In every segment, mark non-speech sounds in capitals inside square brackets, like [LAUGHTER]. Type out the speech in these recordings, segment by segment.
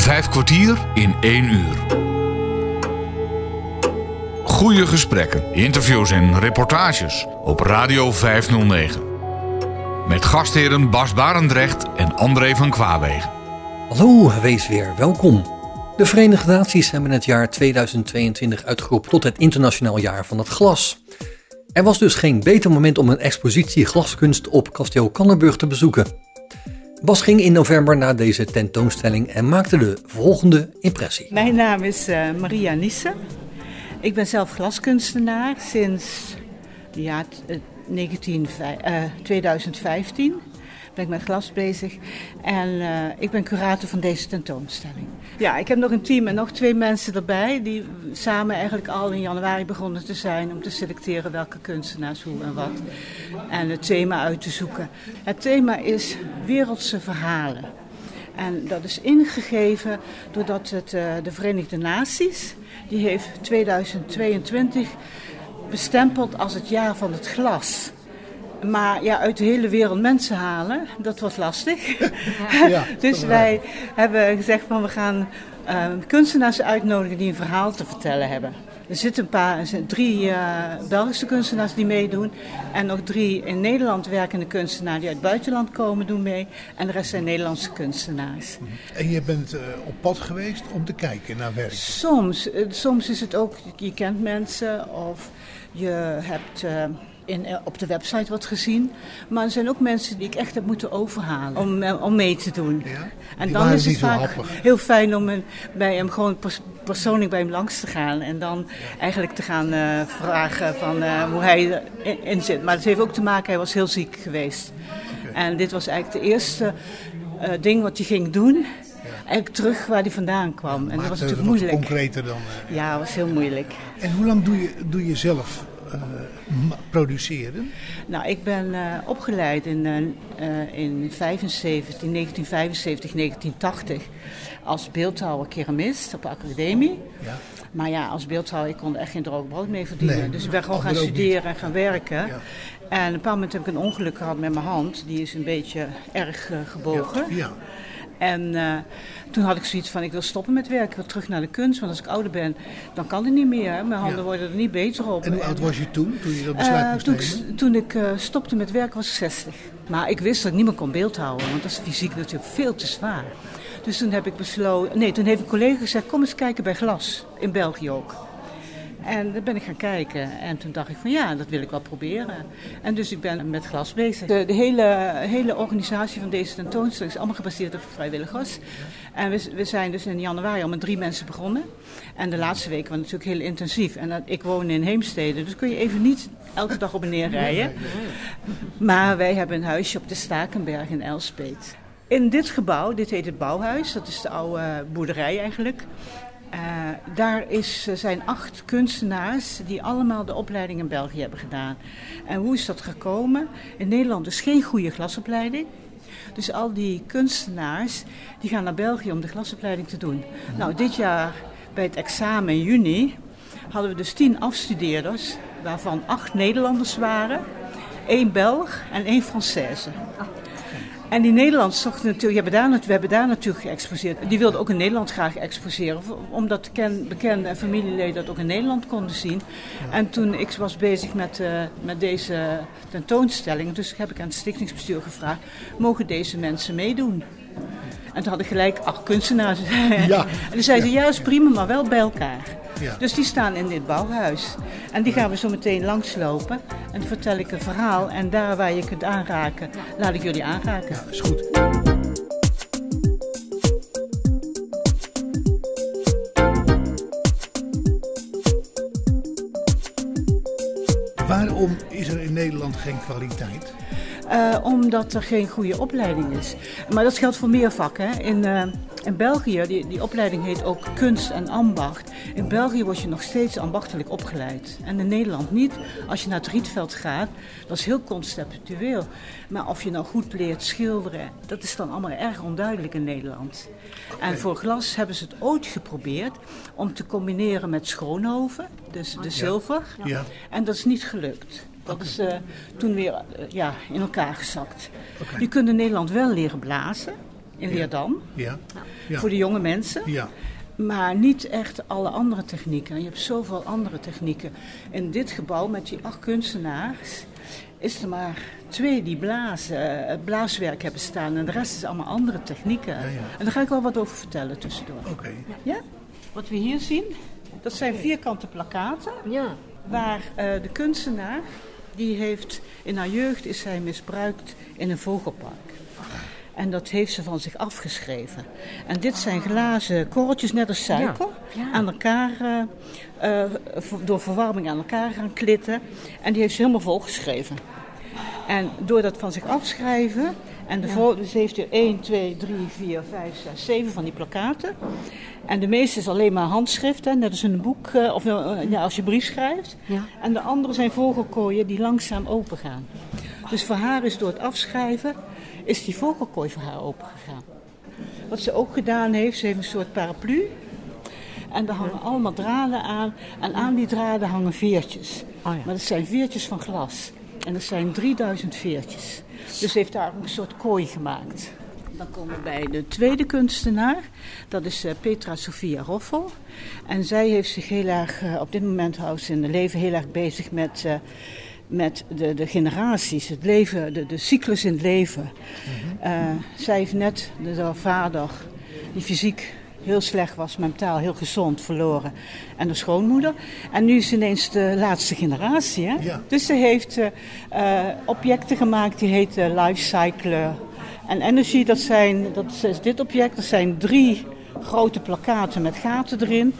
Vijf kwartier in één uur. Goede gesprekken, interviews en reportages op Radio 509. Met gastheren Bas Barendrecht en André van Kwaabegen. Hallo, wees weer welkom. De Verenigde Naties hebben het jaar 2022 uitgeroepen tot het internationaal jaar van het glas. Er was dus geen beter moment om een expositie glaskunst op kasteel Kannenburg te bezoeken. Bas ging in november naar deze tentoonstelling en maakte de volgende impressie. Mijn naam is uh, Maria Nissen. Ik ben zelf glaskunstenaar sinds ja, 19, uh, 2015 ben ik met glas bezig. En uh, ik ben curator van deze tentoonstelling. Ja, ik heb nog een team en nog twee mensen erbij... die samen eigenlijk al in januari begonnen te zijn... om te selecteren welke kunstenaars hoe en wat. En het thema uit te zoeken. Het thema is wereldse verhalen. En dat is ingegeven doordat het, uh, de Verenigde Naties... die heeft 2022 bestempeld als het jaar van het glas... Maar ja, uit de hele wereld mensen halen, dat was lastig. Ja, [LAUGHS] dus wij hebben gezegd van we gaan uh, kunstenaars uitnodigen die een verhaal te vertellen hebben. Er zitten een paar, drie uh, Belgische kunstenaars die meedoen. En nog drie in Nederland werkende kunstenaars die uit het buitenland komen doen mee. En de rest zijn Nederlandse kunstenaars. En je bent uh, op pad geweest om te kijken naar werk? Soms. soms is het ook, je kent mensen of je hebt in, eh, op de website wat gezien. Maar er zijn ook mensen die ik echt heb moeten overhalen om, eh, om mee te doen. Ja? En dan is het vaak heel fijn om bij hem gewoon persoonlijk bij hem langs te gaan. En dan eigenlijk te gaan uh, vragen van uh, hoe hij in, zit. Maar het heeft ook te maken, hij was heel ziek geweest. Okay. En dit was eigenlijk de eerste uh, ding wat hij ging doen. Eigenlijk terug waar hij vandaan kwam. En dat was natuurlijk moeilijk. concreter dan. ja, dat was heel moeilijk. En hoe lang doe je, doe je zelf produceren? Nou, ik ben uh, opgeleid in, uh, in 75, 1975, 1980 als beeldhouwer keramist op de academie. Ja. Maar ja, als beeldhouwer, ik kon er echt geen droog brood mee verdienen. Nee, dus ik ben gewoon gaan studeren en gaan werken. Ja. En op een bepaald moment heb ik een ongeluk gehad met mijn hand. Die is een beetje erg gebogen. Ja. En uh, toen had ik zoiets van, ik wil stoppen met werken, ik wil terug naar de kunst. Want als ik ouder ben, dan kan het niet meer. Hè. Mijn handen ja. worden er niet beter op. En hoe oud was je toen, toen je dat besluit uh, moest toen nemen? Ik, toen ik uh, stopte met werken was ik 60. Maar ik wist dat ik niet meer kon beeldhouden, want dat is fysiek natuurlijk veel te zwaar. Dus toen heb ik besloten, nee, toen heeft een collega gezegd, kom eens kijken bij Glas, in België ook. En daar ben ik gaan kijken. En toen dacht ik van ja, dat wil ik wel proberen. En dus ik ben met glas bezig. De, de hele, hele organisatie van deze tentoonstelling is allemaal gebaseerd op vrijwilligers. En we, we zijn dus in januari al met drie mensen begonnen. En de laatste weken waren natuurlijk heel intensief. En dat, ik woon in Heemstede, dus kun je even niet elke dag op en neer rijden. Maar wij hebben een huisje op de Stakenberg in Elspeet. In dit gebouw, dit heet het bouwhuis, dat is de oude boerderij eigenlijk. Uh, daar is, zijn acht kunstenaars die allemaal de opleiding in België hebben gedaan. En hoe is dat gekomen? In Nederland is geen goede glasopleiding. Dus al die kunstenaars die gaan naar België om de glasopleiding te doen. Nou, dit jaar bij het examen in juni hadden we dus tien afstudeerders, waarvan acht Nederlanders waren, één Belg en één Française. En die Nederlanders zochten natuurlijk, hebben daar, we hebben daar natuurlijk geëxposeerd. Die wilden ook in Nederland graag exposeren, omdat ken, bekende en familieleden dat ook in Nederland konden zien. Ja. En toen ik was bezig met, uh, met deze tentoonstelling, dus heb ik aan het stichtingsbestuur gevraagd, mogen deze mensen meedoen? En toen had ik gelijk acht kunstenaars. [LAUGHS] Ja. en die zeiden, ja, is prima, maar wel bij elkaar. Ja. Dus die staan in dit bouwhuis. En die gaan we zo meteen langslopen. En dan vertel ik een verhaal. En daar waar je kunt aanraken, laat ik jullie aanraken. Ja, is goed. Waarom is er in Nederland geen kwaliteit? Uh, omdat er geen goede opleiding is. Maar dat geldt voor meer vakken. Hè. In, uh, in België, die, die opleiding heet ook kunst en ambacht. In België word je nog steeds ambachtelijk opgeleid. En in Nederland niet. Als je naar het Rietveld gaat, dat is heel conceptueel. Maar of je nou goed leert schilderen, dat is dan allemaal erg onduidelijk in Nederland. En voor glas hebben ze het ooit geprobeerd om te combineren met Schoonhoven, dus de zilver. Ja. En dat is niet gelukt. Dat is uh, toen weer uh, ja, in elkaar gezakt. Okay. Je kunt in Nederland wel leren blazen. in Leerdam. Ja. ja. Voor de jonge mensen. Ja. Maar niet echt alle andere technieken. Je hebt zoveel andere technieken. In dit gebouw met die acht kunstenaars is er maar twee die blazen, eh, blaaswerk hebben staan. En de rest is allemaal andere technieken. ja. En daar ga ik wel wat over vertellen tussendoor. Oké. Ja? Wat we hier zien, dat zijn vierkante plakaten. Ja. Waar eh, de kunstenaar, die heeft, in haar jeugd is zij misbruikt in een vogelpark. En dat heeft ze van zich afgeschreven. En dit zijn glazen korreltjes, net als suiker, Ja, ja. aan elkaar, eh, eh, door verwarming aan elkaar gaan klitten. En die heeft ze helemaal volgeschreven. En door dat van zich afschrijven, en de vol- dus heeft u 1, 2, 3, 4, 5, 6, 7 van die plakaten. En de meeste is alleen maar handschrift, hè, net als in een boek, eh, of eh, ja, als je brief schrijft. Ja. En de andere zijn vogelkooien die langzaam open gaan. Dus voor haar is door het afschrijven, is die vogelkooi voor haar open gegaan. Wat ze ook gedaan heeft, ze heeft een soort paraplu. En daar hangen allemaal draden aan. En aan die draden hangen veertjes. Oh ja. Maar dat zijn veertjes van glas. En dat zijn 3000 veertjes. Dus heeft daar een soort kooi gemaakt. Dan komen we bij de tweede kunstenaar. Dat is eh, Petra Sofia Roffel. En zij heeft zich heel erg, eh, op dit moment houdt ze in het leven heel erg bezig met, eh, met de, de generaties, het leven, de, de cyclus in het leven. Eh, zij heeft net de, haar vader, die fysiek heel slecht was, mentaal heel gezond, verloren. En de schoonmoeder. En nu is ze ineens de laatste generatie. Hè? Ja. Dus ze heeft eh, eh, objecten gemaakt die heten Life Cycle en Energy. Dat, zijn, dat is dit object. Dat zijn drie grote plakaten met gaten erin.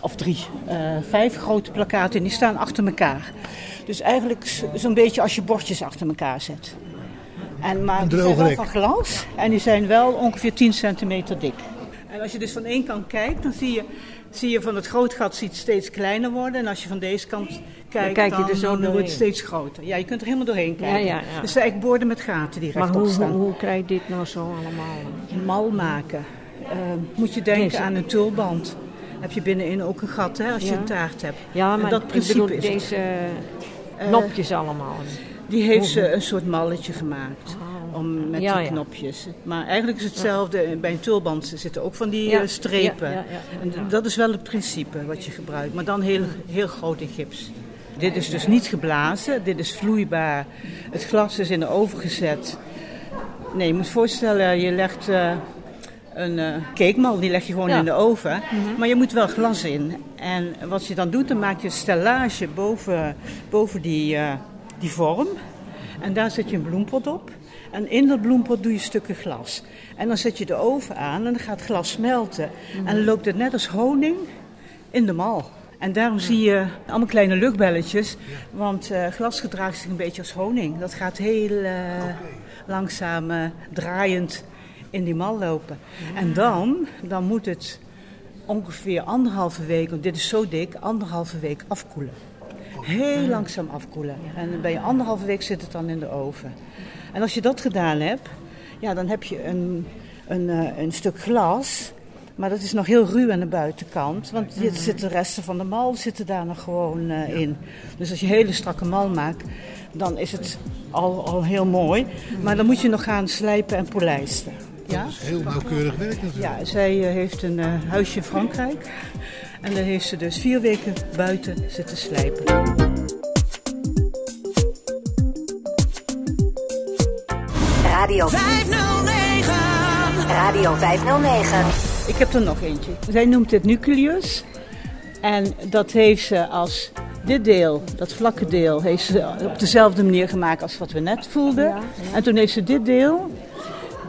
Of drie, eh, vijf grote plakaten. En die staan achter elkaar. Dus eigenlijk zo'n beetje als je bordjes achter elkaar zet. En, maar die zijn wel van glas en die zijn wel ongeveer 10 centimeter dik. En als je dus van één kant kijkt, dan zie je, zie je van het groot gat ziet steeds kleiner worden. En als je van deze kant kijkt, kijk je dan, dan wordt het steeds groter. Ja, je kunt er helemaal doorheen kijken. Ja, ja, ja. Dus zijn eigenlijk borden met gaten die Maar rechtop hoe, hoe, staan. hoe krijg je dit nou zo allemaal? Mal maken. Eh, moet je denken aan een tulband. Heb je binnenin ook een gat hè, als je een taart hebt. Ja, En maar dat principe bedoel is het. deze knopjes allemaal. Die heeft ze een soort malletje gemaakt. Om, met. Ja, die knopjes. Maar eigenlijk is hetzelfde. Bij een tulband zitten ook van die eh, strepen. ja, ja, ja. En dat is wel het principe wat je gebruikt. Maar dan heel, heel groot in gips. Dit is dus niet geblazen. Dit is vloeibaar. Het glas is in de oven gezet. Nee, je moet voorstellen, je legt eh, een eh cakemal, die leg je gewoon Ja. in de oven. Maar je moet wel glas in. En wat je dan doet, dan maak je een stellage boven, boven die, eh, die vorm. En daar zet je een bloempot op. En in dat bloempot doe je stukken glas. En dan zet je de oven aan en dan gaat het glas smelten. En dan loopt het net als honing in de mal. En daarom zie je allemaal kleine luchtbelletjes. Want eh, glas gedraagt zich een beetje als honing. Dat gaat heel eh, langzaam eh, draaiend in die mal lopen. En dan, dan moet het ongeveer anderhalve week, want dit is zo dik, anderhalve week afkoelen. Heel langzaam afkoelen. En bij anderhalve week zit het dan in de oven. En als je dat gedaan hebt, ja, dan heb je een, een, eh, een stuk glas. Maar dat is nog heel ruw aan de buitenkant. Want er zitten de resten van de mal zitten daar nog gewoon eh, in. Dus als je hele strakke mal maakt, dan is het al, al heel mooi. Maar dan moet je nog gaan slijpen en polijsten. Ja? Dat is heel nauwkeurig werk natuurlijk. Ja, zij eh, heeft een huisje in Frankrijk. En daar heeft ze dus vier weken buiten zitten slijpen. Radio 509. Radio 509. Ik heb er nog eentje. Zij noemt het nucleus. En dat heeft ze als dit deel, dat vlakke deel, heeft ze op dezelfde manier gemaakt als wat we net voelden. En toen heeft ze dit deel,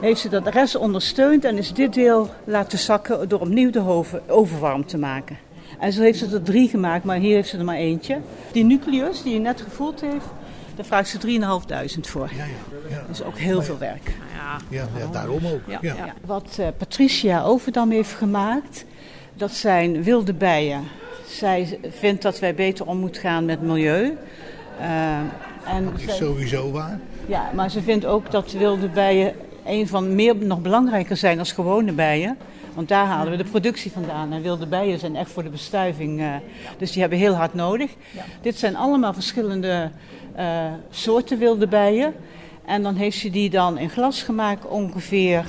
heeft ze dat de rest ondersteund en is dit deel laten zakken door opnieuw de hoven, oven warm te maken. En zo heeft ze er drie gemaakt, maar hier heeft ze er maar eentje. Die nucleus die je net gevoeld heeft, daar vraagt ze 3.500 voor. Ja, ja, ja. Dat is ook heel veel werk. Ja, ja, daarom ook. Ja. Ja. Wat eh, Patricia Overdam heeft gemaakt, dat zijn wilde bijen. Zij vindt dat wij beter om moeten gaan met milieu. Eh, en Dat is sowieso waar. ja, maar ze vindt ook dat wilde bijen een van meer nog belangrijker zijn als gewone bijen. Want daar halen we de productie vandaan. En wilde bijen zijn echt voor de bestuiving. eh, dus die hebben heel hard nodig. Dit zijn allemaal verschillende eh, soorten wilde bijen. En dan heeft ze die dan in glas gemaakt ongeveer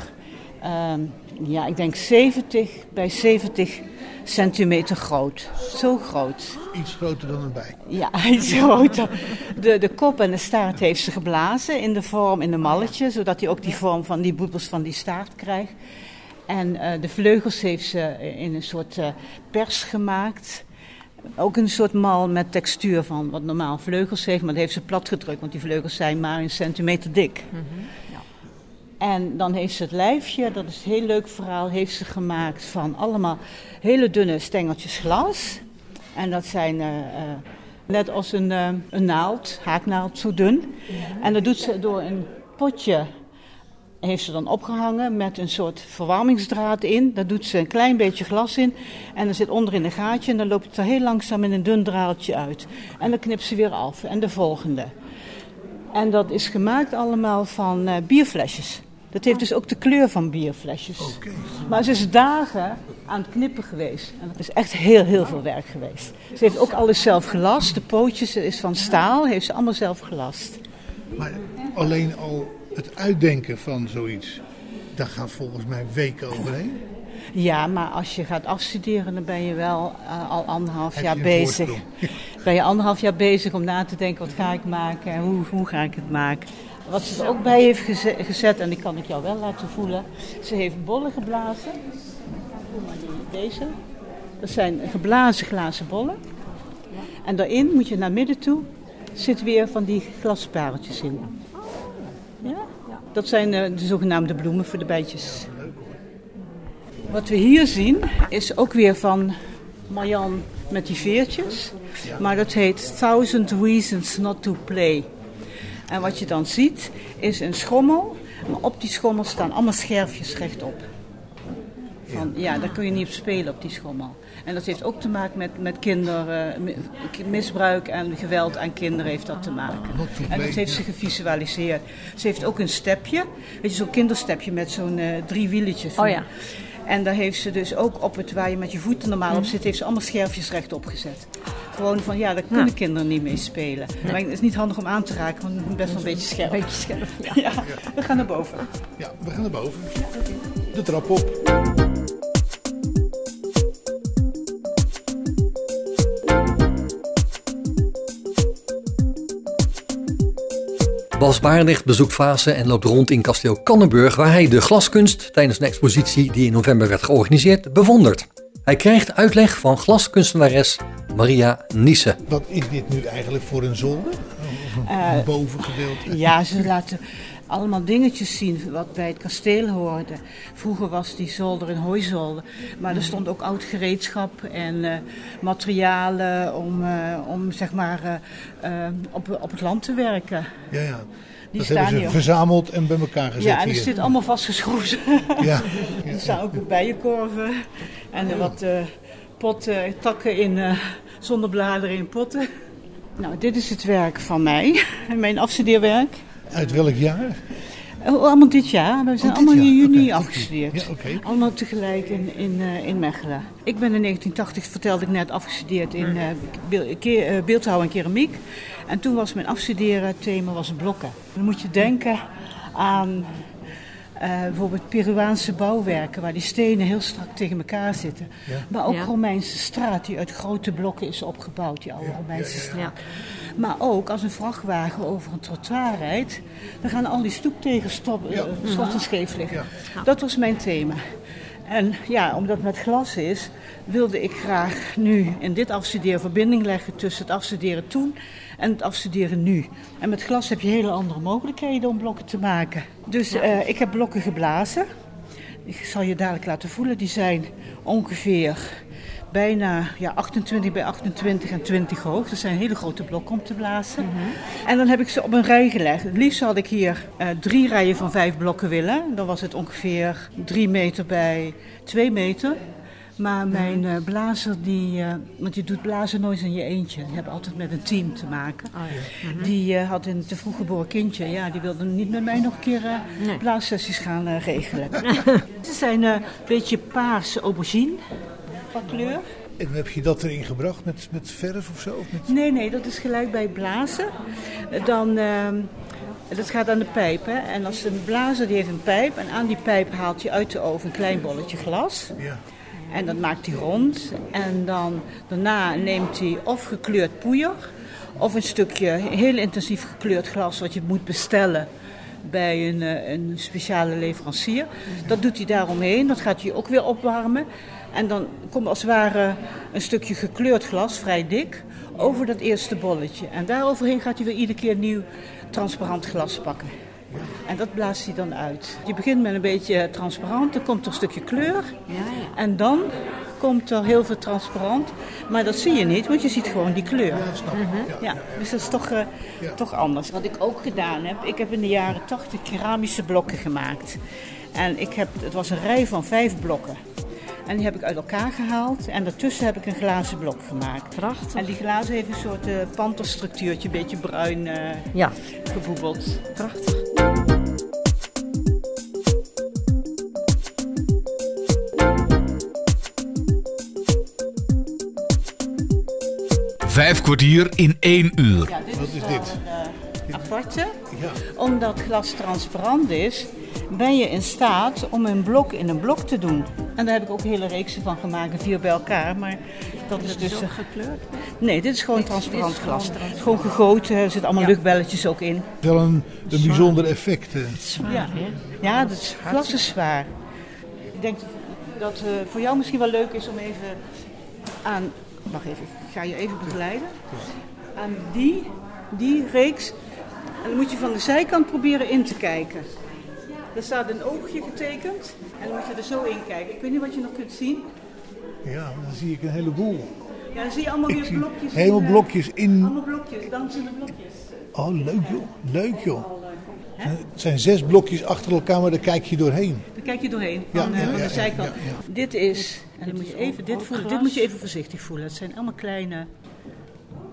ehm, ja, ik denk 70 bij 70 centimeter groot. Zo groot. Iets groter dan een bij. Ja, [LAUGHS] iets groter. De, de kop en de staart heeft ze geblazen in de vorm, in de malletje, zodat hij ook die vorm van die boepels van die staart krijgt. En eh, de vleugels heeft ze in een soort eh, pers gemaakt. Ook een soort mal met textuur van wat normaal vleugels heeft, maar dat heeft ze plat gedrukt, want die vleugels zijn maar een centimeter dik. Ja. En dan heeft ze het lijfje, dat is een heel leuk verhaal, heeft ze gemaakt van allemaal hele dunne stengeltjes glas. En dat zijn eh, eh, net als een, eh, een naald, haaknaald, zo dun. En dat doet ze door een potje heeft ze dan opgehangen met een soort verwarmingsdraad in. Daar doet ze een klein beetje glas in. En er zit onderin een gaatje en dan loopt het er heel langzaam in een dun draadje uit. En dan knipt ze weer af. En de volgende. En dat is gemaakt allemaal van uh, bierflesjes. Dat heeft dus ook de kleur van bierflesjes. Maar ze is dagen aan het knippen geweest. En dat is echt heel, heel veel werk geweest. Ze heeft ook alles zelf gelast. De pootjes is van staal, heeft ze allemaal zelf gelast. Maar alleen al het uitdenken van zoiets, daar gaat volgens mij weken overheen. Ja, maar als je gaat afstuderen, dan ben je wel uh, al anderhalf Heb jaar je bezig. [LAUGHS] Ben je anderhalf jaar bezig om na te denken, wat ga ik maken en hoe, hoe ga ik het maken. Wat ze er ook bij heeft geze- gezet, en die kan ik jou wel laten voelen. Ze heeft bollen geblazen. Deze. Dat zijn geblazen glazen bollen. En daarin moet je naar midden toe, zit weer van die glaspareltjes in. Ja? Dat zijn eh, de zogenaamde bloemen voor de bijtjes. Wat we hier zien is ook weer van Marjan met die veertjes. Maar dat heet Thousand Reasons Not to Play. En wat je dan ziet is een schommel. Maar op die schommel staan allemaal scherfjes rechtop. Van, ja, daar kun je niet op spelen op die schommel. En dat heeft ook te maken met, met kindermisbruik en geweld aan kinderen heeft dat te maken. En dat heeft ze gevisualiseerd. Ze heeft ook een stepje, weet je, zo'n kinderstepje met zo'n eh, drie wieletjes. Oh ja. En daar heeft ze dus ook op het waar je met je voeten normaal op zit, heeft ze allemaal scherfjes rechtop gezet. Gewoon van ja, daar kunnen kinderen niet mee spelen. Maar het is niet handig om aan te raken, want het is best wel een beetje scherp. Beetje scherp, ja. [LAUGHS] Ja, we gaan naar boven. Ja, we gaan naar boven. De trap op. Bas Barendrecht bezoekt Vaassen en loopt rond in kasteel Kannenburg, waar hij de glaskunst tijdens een expositie die in november werd georganiseerd bewondert. Hij krijgt uitleg van glaskunstenares Maria Niese. Wat is dit nu eigenlijk voor een zolder? Of een Eh, bovengedeelte? Ja, ze laten allemaal dingetjes zien wat bij het kasteel hoorde. Vroeger was die zolder een hooizolder, maar er stond ook oud gereedschap en eh, materialen om, eh, om zeg maar eh, op, op het land te werken. Ja, ja. Die dat staan hebben ze hier. verzameld en bij elkaar gezet Ja, en er zit allemaal vastgeschroefd. Ja, [LAUGHS] Er staan ook bijenkorven en wat potten, takken in, eh, zonder bladeren in potten. Nou, dit is het werk van mij, [LAUGHS] mijn afstudeerwerk. Uit welk jaar? Oh, allemaal dit jaar. We zijn Oh, allemaal in juni afgestudeerd. Ja. Allemaal tegelijk in, in, eh, in Mechelen. Ik ben in 1980, vertelde ik net, afgestudeerd in beeldhouw en keramiek. En toen was mijn afstuderen thema was blokken. Dan moet je denken aan eh, bijvoorbeeld Peruaanse bouwwerken... waar die stenen heel strak tegen elkaar zitten. Ja. Maar ook Ja. Romeinse straat die uit grote blokken is opgebouwd, die oude Romeinse straat. Ja. Maar ook als een vrachtwagen over een trottoir rijdt, dan gaan al die stoeptegels stop, eh, slotten scheef liggen. Dat was mijn thema. En ja, omdat het met glas is, wilde ik graag nu in dit afstuderen verbinding leggen tussen het afstuderen toen en het afstuderen nu. En met glas heb je hele andere mogelijkheden om blokken te maken. Dus eh, ik heb blokken geblazen. Ik zal je dadelijk laten voelen. Die zijn ongeveer bijna ja, 28 bij 28 en 20 hoog. Dat zijn hele grote blokken om te blazen. En dan heb ik ze op een rij gelegd. Het liefst had ik hier eh, drie rijen van vijf blokken willen. Dan was het ongeveer 3 meter bij 2 meter. Maar mijn eh, blazer, die, eh, want je doet blazen nooit in je eentje. Je hebt altijd met een team te maken. Oh ja. Die eh, had een te vroeg geboren kindje. Ja, die wilde niet met mij nog een keer eh Nee. blaassessies gaan regelen. [LAUGHS] Ze zijn eh, een beetje paarse aubergine van kleur. En heb je dat erin gebracht met, met verf of zo? Of met... Nee, nee, dat is gelijk bij blazen. Dan ehm, Dat gaat aan de pijp. Hè? En als een blazer die heeft een pijp. En aan die pijp haalt hij uit de oven een klein bolletje glas. Ja. En dat maakt hij rond. En dan daarna neemt hij of gekleurd poeier. Of een stukje heel intensief gekleurd glas wat je moet bestellen bij een, eh, een speciale leverancier. Dat doet hij daaromheen. Dat gaat hij ook weer opwarmen. En dan komt als het ware een stukje gekleurd glas, vrij dik, over dat eerste bolletje. En daaroverheen gaat hij weer iedere keer nieuw transparant glas pakken. En dat blaast hij dan uit. Je begint met een beetje transparant, dan komt er een stukje kleur. En dan komt er heel veel transparant. Maar dat zie je niet, want je ziet gewoon die kleur. Ja, snap ik. Ja. Ja, dus dat is toch, eh, toch anders. Wat ik ook gedaan heb, ik heb in de jaren 80 keramische blokken gemaakt. En ik heb, het was een rij van vijf blokken. En die heb ik uit elkaar gehaald en daartussen heb ik een glazen blok gemaakt. Prachtig. En die glazen heeft een soort eh panterstructuurtje, een beetje bruin eh Ja, geboebeld. prachtig. Vijf kwartier in één uur. Ja, dit Wat is dit? een eh, aparte. Ja. Omdat glas transparant is, ben je in staat om een blok in een blok te doen. En daar heb ik ook hele reeksen van gemaakt, vier bij elkaar. Maar dat is dus... eh, gekleurd? Nee, dit is gewoon transparant dit is gewoon glas. transparant. Gewoon gegoten, er zitten allemaal Ja. luchtbelletjes ook in. Wel een, een bijzonder effect. eh. Zwaar, Ja. hè? Ja, dat is, glas is zwaar. Ik denk dat het voor jou misschien wel leuk is om even aan... Wacht even, ik ga je even begeleiden. Aan die, die reeks. En dan moet je van de zijkant proberen in te kijken. Er staat een oogje getekend. En dan moet je er zo in kijken. Ik weet niet wat je nog kunt zien. Ja, dan zie ik een heleboel. Ja, dan zie je allemaal Ik weer blokjes. in, helemaal eh, blokjes in. Allemaal blokjes, dansende blokjes. Oh, leuk joh. Leuk joh. Het zijn zes blokjes achter elkaar, maar daar kijk je doorheen. Daar kijk je doorheen, Ja, van, eh, ja, van ja, de zijkant. ja, ja. Dit is, en dan moet je even dit voelen. Dit moet je even voorzichtig voelen. Het zijn allemaal kleine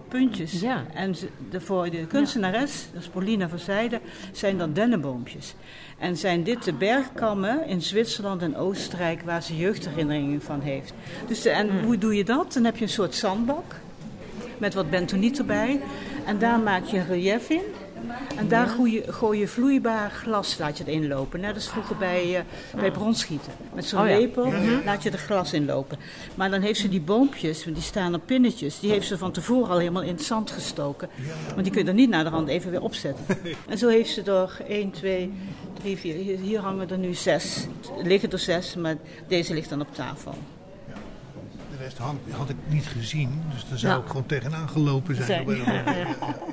puntjes. Ja. En de, voor de kunstenares, dat is Paulina van Zijde, zijn dat dennenboompjes. En zijn dit de bergkammen in Zwitserland en Oostenrijk waar ze jeugdherinneringen van heeft. Dus de, en hoe doe je dat? Dan heb je een soort zandbak met wat bentoniet erbij. En daar maak je een relief in. En daar gooi je, gooi je vloeibaar glas, laat je erin lopen. Net als vroeger bij, bij bronschieten. Met zo'n Oh ja. lepel laat je er glas in lopen. Maar dan heeft ze die boompjes, want die staan op pinnetjes. Die heeft ze van tevoren al helemaal in het zand gestoken. Want die kun je er niet naar de hand even weer opzetten. [LAUGHS] En zo heeft ze er 1, 2, 3, 4. Hier, hangen er nu zes. Er liggen er zes, maar deze ligt dan op tafel. De rest had, had ik niet gezien, dus daar zou Ja. ik gewoon tegenaan gelopen zijn. Zijn. [LAUGHS] Ja,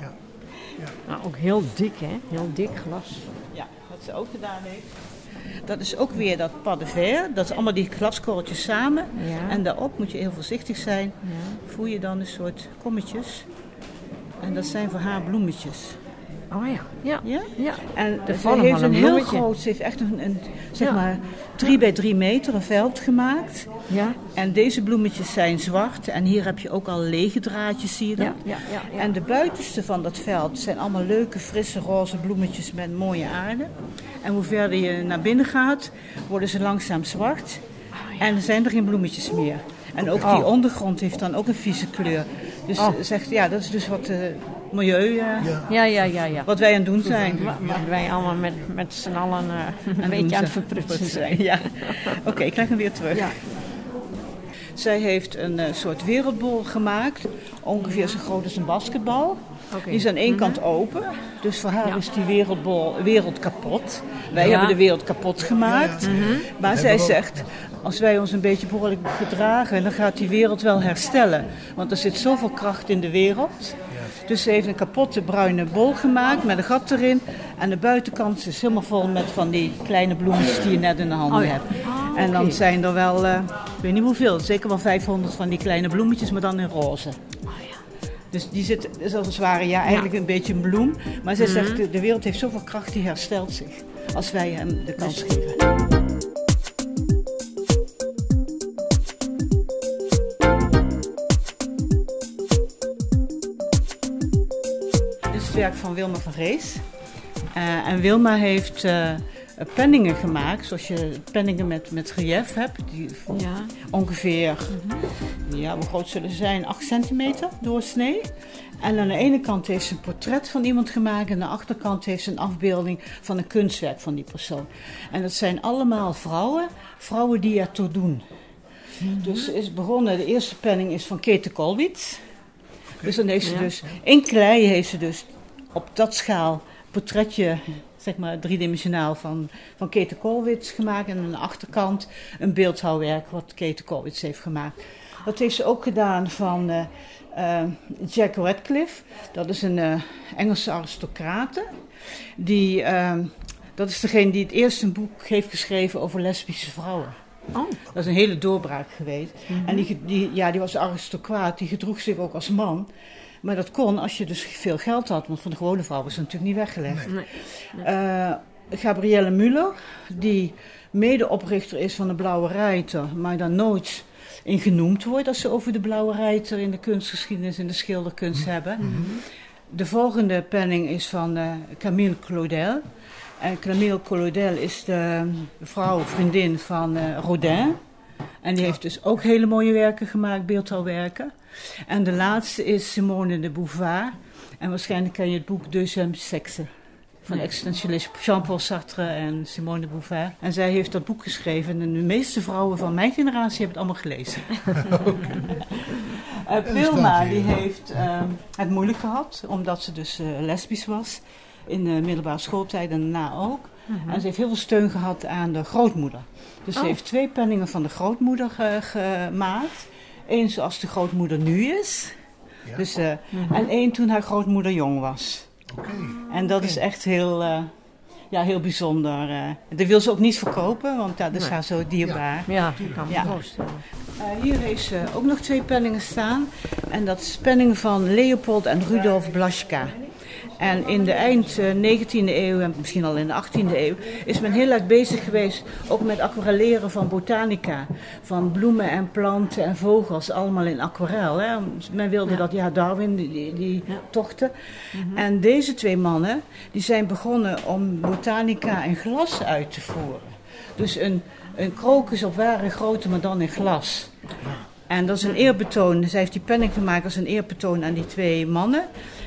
ja, Nou, ook heel dik, hè? Heel dik glas. Ja, wat ze ook gedaan heeft. Dat is ook weer dat pas de verre. Dat is allemaal die glaskorreltjes samen. Ja. En daarop moet je heel voorzichtig zijn. Voer je dan een soort kommetjes. En dat zijn voor haar bloemetjes. Oh ja, ja. Ja? Ja. En ze heeft een heel bloemetje. groot, ze heeft echt een, een zeg Ja. maar, drie bij drie meter een veld gemaakt. Ja, En deze bloemetjes zijn zwart. En hier heb je ook al lege draadjes, zie je dat? ja, ja. ja. En de buitenste van dat veld zijn allemaal leuke, frisse, roze bloemetjes met mooie aarde. En hoe verder je naar binnen gaat, worden ze langzaam zwart. En er zijn er geen bloemetjes meer. En ook die Oh. ondergrond heeft dan ook een vieze kleur. Dus Oh. ze zegt, ja, dat is dus wat eh, milieu, eh, ja. ja, ja, ja, ja. wat wij aan het doen zijn. Wa- Wat wij allemaal met, met z'n allen eh, een beetje aan het verprutsen zijn. Ja. Oké, ik krijg hem weer terug. Ja. Zij heeft een eh, soort wereldbol gemaakt, ongeveer zo groot als een basketbal. Die is aan één kant open, dus voor haar Ja. is die wereldbol, wereld kapot. Wij Ja. hebben de wereld kapot gemaakt. Maar zij zegt, als wij ons een beetje behoorlijk gedragen, dan gaat die wereld wel herstellen. Want er zit zoveel kracht in de wereld. Dus ze heeft een kapotte bruine bol gemaakt met een gat erin. En de buitenkant is helemaal vol met van die kleine bloemetjes die je net in de handen Oh ja. hebt. Ah, En dan zijn er wel, eh, ik weet niet hoeveel, zeker wel 500 van die kleine bloemetjes, maar dan in roze. Dus die zit, is als het ware, ja, eigenlijk een beetje een bloem. Maar zij zegt, de, de wereld heeft zoveel kracht, die herstelt zich. Als wij hem de kans geven. Is het werk van Wilma van Rees. Eh, en Wilma heeft eh, penningen gemaakt. Zoals je penningen met, met relief hebt. Die Ja. ongeveer, ja, hoe groot zullen ze zijn? 8 centimeter doorsnee. En aan de ene kant heeft ze een portret van iemand gemaakt. En aan de achterkant heeft ze een afbeelding van een kunstwerk van die persoon. En dat zijn allemaal vrouwen. Vrouwen die ertoe doen. Dus ze is begonnen, de eerste penning is van Kete Kolwitz. Dus dan heeft ze Ja. dus, in klei heeft ze dus op dat schaal portretje, zeg maar driedimensionaal van, van Kete Kolwitz gemaakt. En aan de achterkant een beeldhouwwerk wat Kete Kolwitz heeft gemaakt. Dat heeft ze ook gedaan van eh, eh, Jack Radcliffe. Dat is een eh, Engelse aristocrate. Die, eh, dat is degene die het eerste boek heeft geschreven over lesbische vrouwen. Oh. Dat is een hele doorbraak geweest. En die, die, ja, die was aristocraat, die gedroeg zich ook als man. Maar dat kon als je dus veel geld had, want van de gewone vrouw was het natuurlijk niet weggelegd. Nee. Eh, Gabrielle Muller, die medeoprichter is van de Blauwe Rijter, maar daar nooit in genoemd wordt als ze over de Blauwe Rijter in de kunstgeschiedenis en de schilderkunst hebben. De volgende penning is van eh, Camille Claudel. En Camille Claudel is de vrouw, vriendin van eh, Rodin. En die heeft dus ook hele mooie werken gemaakt, beeldhouwwerken. En de laatste is Simone de Beauvoir. En waarschijnlijk ken je het boek Deuxième Sexe. Van existentialist Jean-Paul Sartre en Simone de Beauvoir. En zij heeft dat boek geschreven. En de meeste vrouwen van mijn generatie hebben het allemaal gelezen. [LAUGHS] Eh, Wilma die heeft eh, het moeilijk gehad. Omdat ze dus eh, lesbisch was. In de middelbare schooltijd en daarna ook. En ze heeft heel veel steun gehad aan de grootmoeder. Dus ze Oh. heeft twee penningen van de grootmoeder ge- gemaakt. Eén zoals de grootmoeder nu is. Ja. Dus, eh, En één toen haar grootmoeder jong was. Oké. En dat is echt heel, eh, ja, heel bijzonder. eh. dat wil ze ook niet verkopen, want ja, dat is Nee. haar zo dierbaar. Ja, ik kan me Ja. voorstellen. Eh, hier heeft ze ook nog twee penningen staan. En dat is penningen van Leopold en Rudolf Blaschka. En in de eind eh, 19e eeuw en misschien al in de 18e eeuw is men heel erg bezig geweest ook met aquarelleren van botanica. Van bloemen en planten en vogels, allemaal in aquarel. Hè. Men wilde dat, ja, Darwin, die, die, Ja. tochten. En deze twee mannen, die zijn begonnen om botanica in glas uit te voeren. Dus een, een krokus op ware grootte, maar dan in glas. En dat is een eerbetoon. Zij heeft die penning gemaakt als een eerbetoon aan die twee mannen.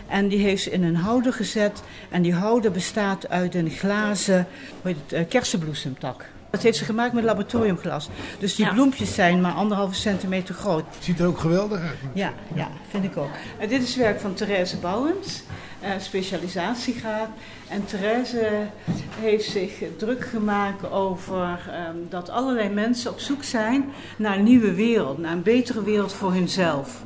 En die heeft ze in een houder gezet. En die houder bestaat uit een glazen hoe heet het, eh, kersenbloesemtak. Dat heeft ze gemaakt met laboratoriumglas. Dus die Ja. bloempjes zijn maar anderhalve centimeter groot. Ziet er ook geweldig uit. Ja, ja, vind ik ook. En dit is werk van Therese Bouwens, eh, specialisatiegraad. En Therese heeft zich druk gemaakt over ehm, dat allerlei mensen op zoek zijn naar een nieuwe wereld, naar een betere wereld voor hunzelf.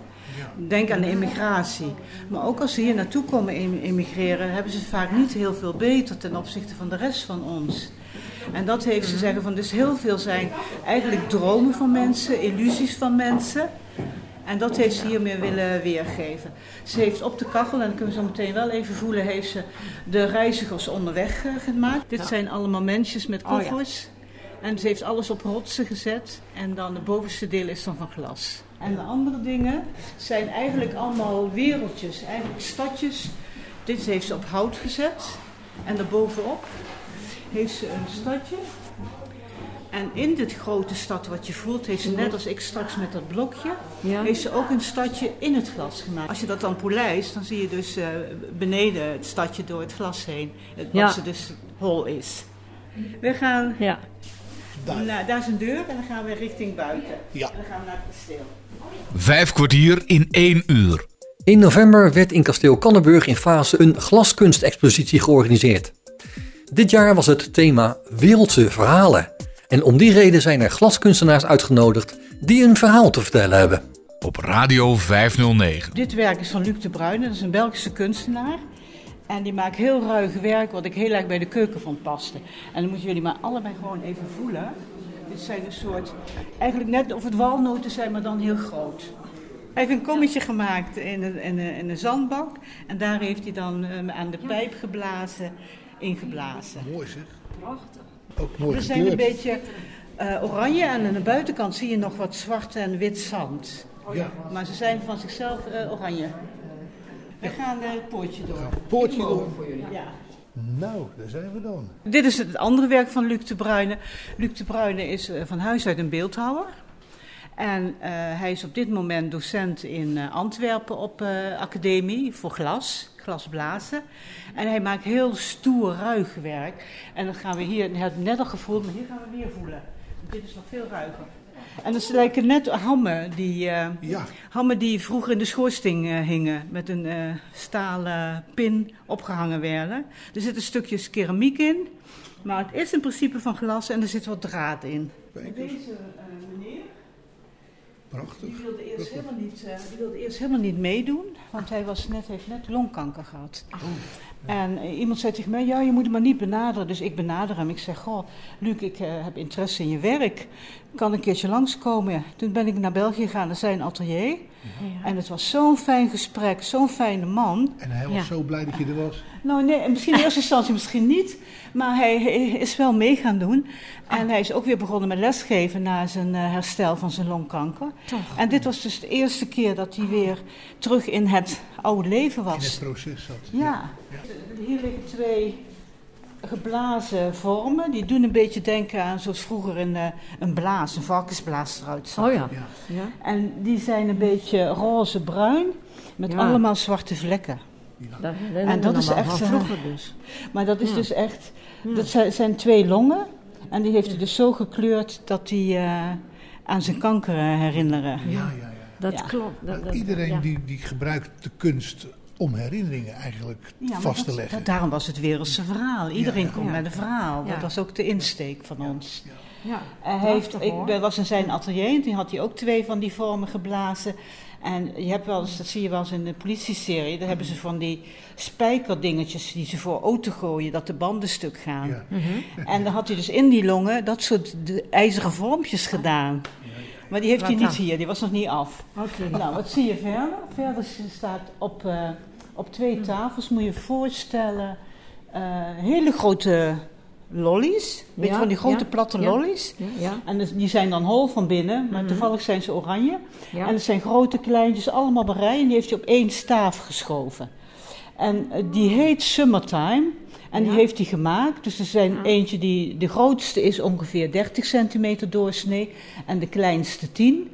Denk aan de immigratie. Maar ook als ze hier naartoe komen im- immigreren, hebben ze het vaak niet heel veel beter ten opzichte van de rest van ons. En dat heeft ze zeggen van, dus heel veel zijn eigenlijk dromen van mensen, illusies van mensen. En dat heeft ze hiermee willen weergeven. Ze heeft op de kachel, en dat kunnen we zo meteen wel even voelen, heeft ze de reizigers onderweg eh, gemaakt. Dit zijn allemaal mensjes met Oh, ja. koffers. En ze heeft alles op rotsen gezet. En dan het bovenste deel is dan van glas. En de andere dingen zijn eigenlijk allemaal wereldjes, eigenlijk stadjes. Dit heeft ze op hout gezet. En daarbovenop heeft ze een stadje. En in dit grote stad wat je voelt, heeft ze net als ik straks met dat blokje, Ja. heeft ze ook een stadje in het glas gemaakt. Als je dat dan polijst, dan zie je dus eh, beneden het stadje door het glas heen. Het- Wat Ja. ze dus hol is. We gaan, Ja. Daar is een deur en dan gaan we richting buiten. Ja. En dan gaan we naar het kasteel. Vijf kwartier in één uur. In november werd in kasteel Kannenburg in Fase een glaskunstexpositie georganiseerd. Dit jaar was het thema Wereldse verhalen. En om die reden zijn er glaskunstenaars uitgenodigd die een verhaal te vertellen hebben. Op Radio 509. Dit werk is van Luc de Bruyne, dat is een Belgische kunstenaar. En die maakt heel ruig werk, wat ik heel erg bij de keuken vond paste. En dan moeten jullie maar allebei gewoon even voelen. Dit zijn een soort, eigenlijk net of het walnoten zijn, maar dan heel groot. Hij heeft een kommetje gemaakt in een, in een, in een zandbak. En daar heeft hij dan eh, aan de pijp geblazen, ingeblazen. Mooi zeg. Prachtig. Ook mooi Ze zijn een beetje eh, oranje en aan de buitenkant zie je nog wat zwart en wit zand. Ja. Maar ze zijn van zichzelf eh, oranje. We gaan het poortje door. Poortje Ik door. voor jullie. Ja. Nou, daar zijn we dan. Dit is het andere werk van Luc de Bruyne. Luc de Bruyne is eh, van huis uit een beeldhouwer. En eh, hij is op dit moment docent in eh, Antwerpen op eh, academie voor glas, glasblazen. En hij maakt heel stoer, ruig werk. En dat gaan we hier, je hebt het net al gevoeld, maar hier gaan we weer voelen. Dit is nog veel ruiger. En dat lijken net hammen die, eh, Ja, hammen die vroeger in de schoorsteen eh, hingen. Met een eh, stalen pin opgehangen werden. Er zitten stukjes keramiek in. Maar het is in principe van glas en er zit wat draad in. Deze eh, meneer, Prachtig. die wilde, eerst helemaal niet, eh, die wilde eerst helemaal niet meedoen. Want hij was net, heeft net longkanker gehad. En eh, iemand zei tegen mij, ja, je moet hem maar niet benaderen. Dus ik benader hem. Ik zeg, goh, Luc, ik eh, heb interesse in je werk. Kan een keertje langskomen? Toen ben ik naar België gegaan, naar zijn atelier. En het was zo'n fijn gesprek, zo'n fijne man. En hij was Ja. zo blij dat je er was. Nou, nee, misschien in eerste [LAUGHS] instantie misschien niet. Maar hij, hij is wel mee gaan doen. Ah. En hij is ook weer begonnen met lesgeven na zijn eh, herstel van zijn longkanker. Toch. En dit was dus de eerste keer dat hij weer terug in het oude leven In het was. proces zat. Ja. Hier liggen twee geblazen vormen. Die doen een beetje denken aan zoals vroeger een, eh, een blaas, een varkensblaas eruit zag. Oh ja. Ja. ja. En die zijn een beetje roze-bruin met Ja. allemaal zwarte vlekken. Dat, En dat is echt, van eh, vroeger dus. Maar dat is Ja. dus echt, dat zijn, zijn twee longen. En die heeft hij dus zo gekleurd dat die eh, aan zijn kanker herinneren. Ja, ja, ja. Dat Ja. klopt. Dat, iedereen ja. die, die gebruikt de kunst om herinneringen eigenlijk Ja, maar vast te leggen. dat- daarom was het wereldse verhaal. Iedereen Ja. komt Ja. met een verhaal. Ja. Dat was ook de insteek van ons. Ja. Hij heeft, ik hoor. was in zijn atelier en toen had hij ook twee van die vormen geblazen. En je hebt wel eens, dat zie je wel eens in de politieserie, daar hebben ze van die spijkerdingetjes die ze voor auto gooien, dat de banden stuk gaan. Ja. Mhm. En dan had hij dus in die longen dat soort de ijzeren vormpjes gedaan. Maar die heeft hij niet dan? hier, die was nog niet af. Oké. Nou, wat zie je verder? Verder staat op, eh, op twee tafels, moet je je voorstellen, eh, hele grote lollies. Weet Ja, van die grote ja, platte lollies? Ja, ja. En dus- die zijn dan hol van binnen, maar Mhm. toevallig zijn ze oranje. En het zijn grote kleintjes, allemaal rij. En die heeft hij op één staaf geschoven. En eh, die heet Summertime. En die heeft hij gemaakt. Dus er zijn eentje die, de grootste is ongeveer 30 centimeter doorsnee. En de kleinste 10.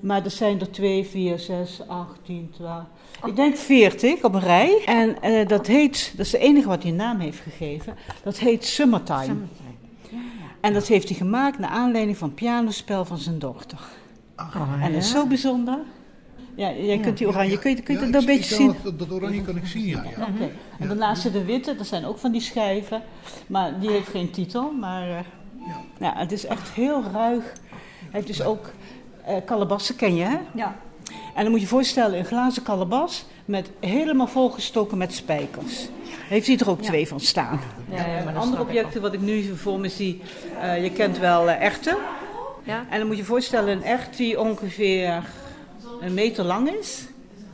Maar er zijn er 2, 4, 6, 8, 10, 12. Ik denk 40 op een rij. En eh, dat heet, dat is de enige wat hij een naam heeft gegeven. Dat heet Summertime. Summertime. En dat heeft hij gemaakt naar aanleiding van het pianospel van zijn dochter. Oh, En dat is ja. zo bijzonder. Ja, jij Ja. kunt die oranje, kun je, kun je Ja, dat ik- een ik beetje zien? dat, dat oranje kan ik zien, ja. ja. En daarnaast de witte, dat zijn ook van die schijven. Maar die heeft geen titel. Maar eh, ja, het is echt heel ruig. Hij heeft dus ook eh kalebassen, ken je hè? Ja. En dan moet je je voorstellen, een glazen kalebas met helemaal volgestoken met spijkers. Heeft hij er ook Ja. twee van staan. Ja, ja, maar dat Andere objecten wat ik nu voor me zie, eh, je kent wel eh, wel. Ja. En dan moet je je voorstellen, een echt die ongeveer een meter lang is,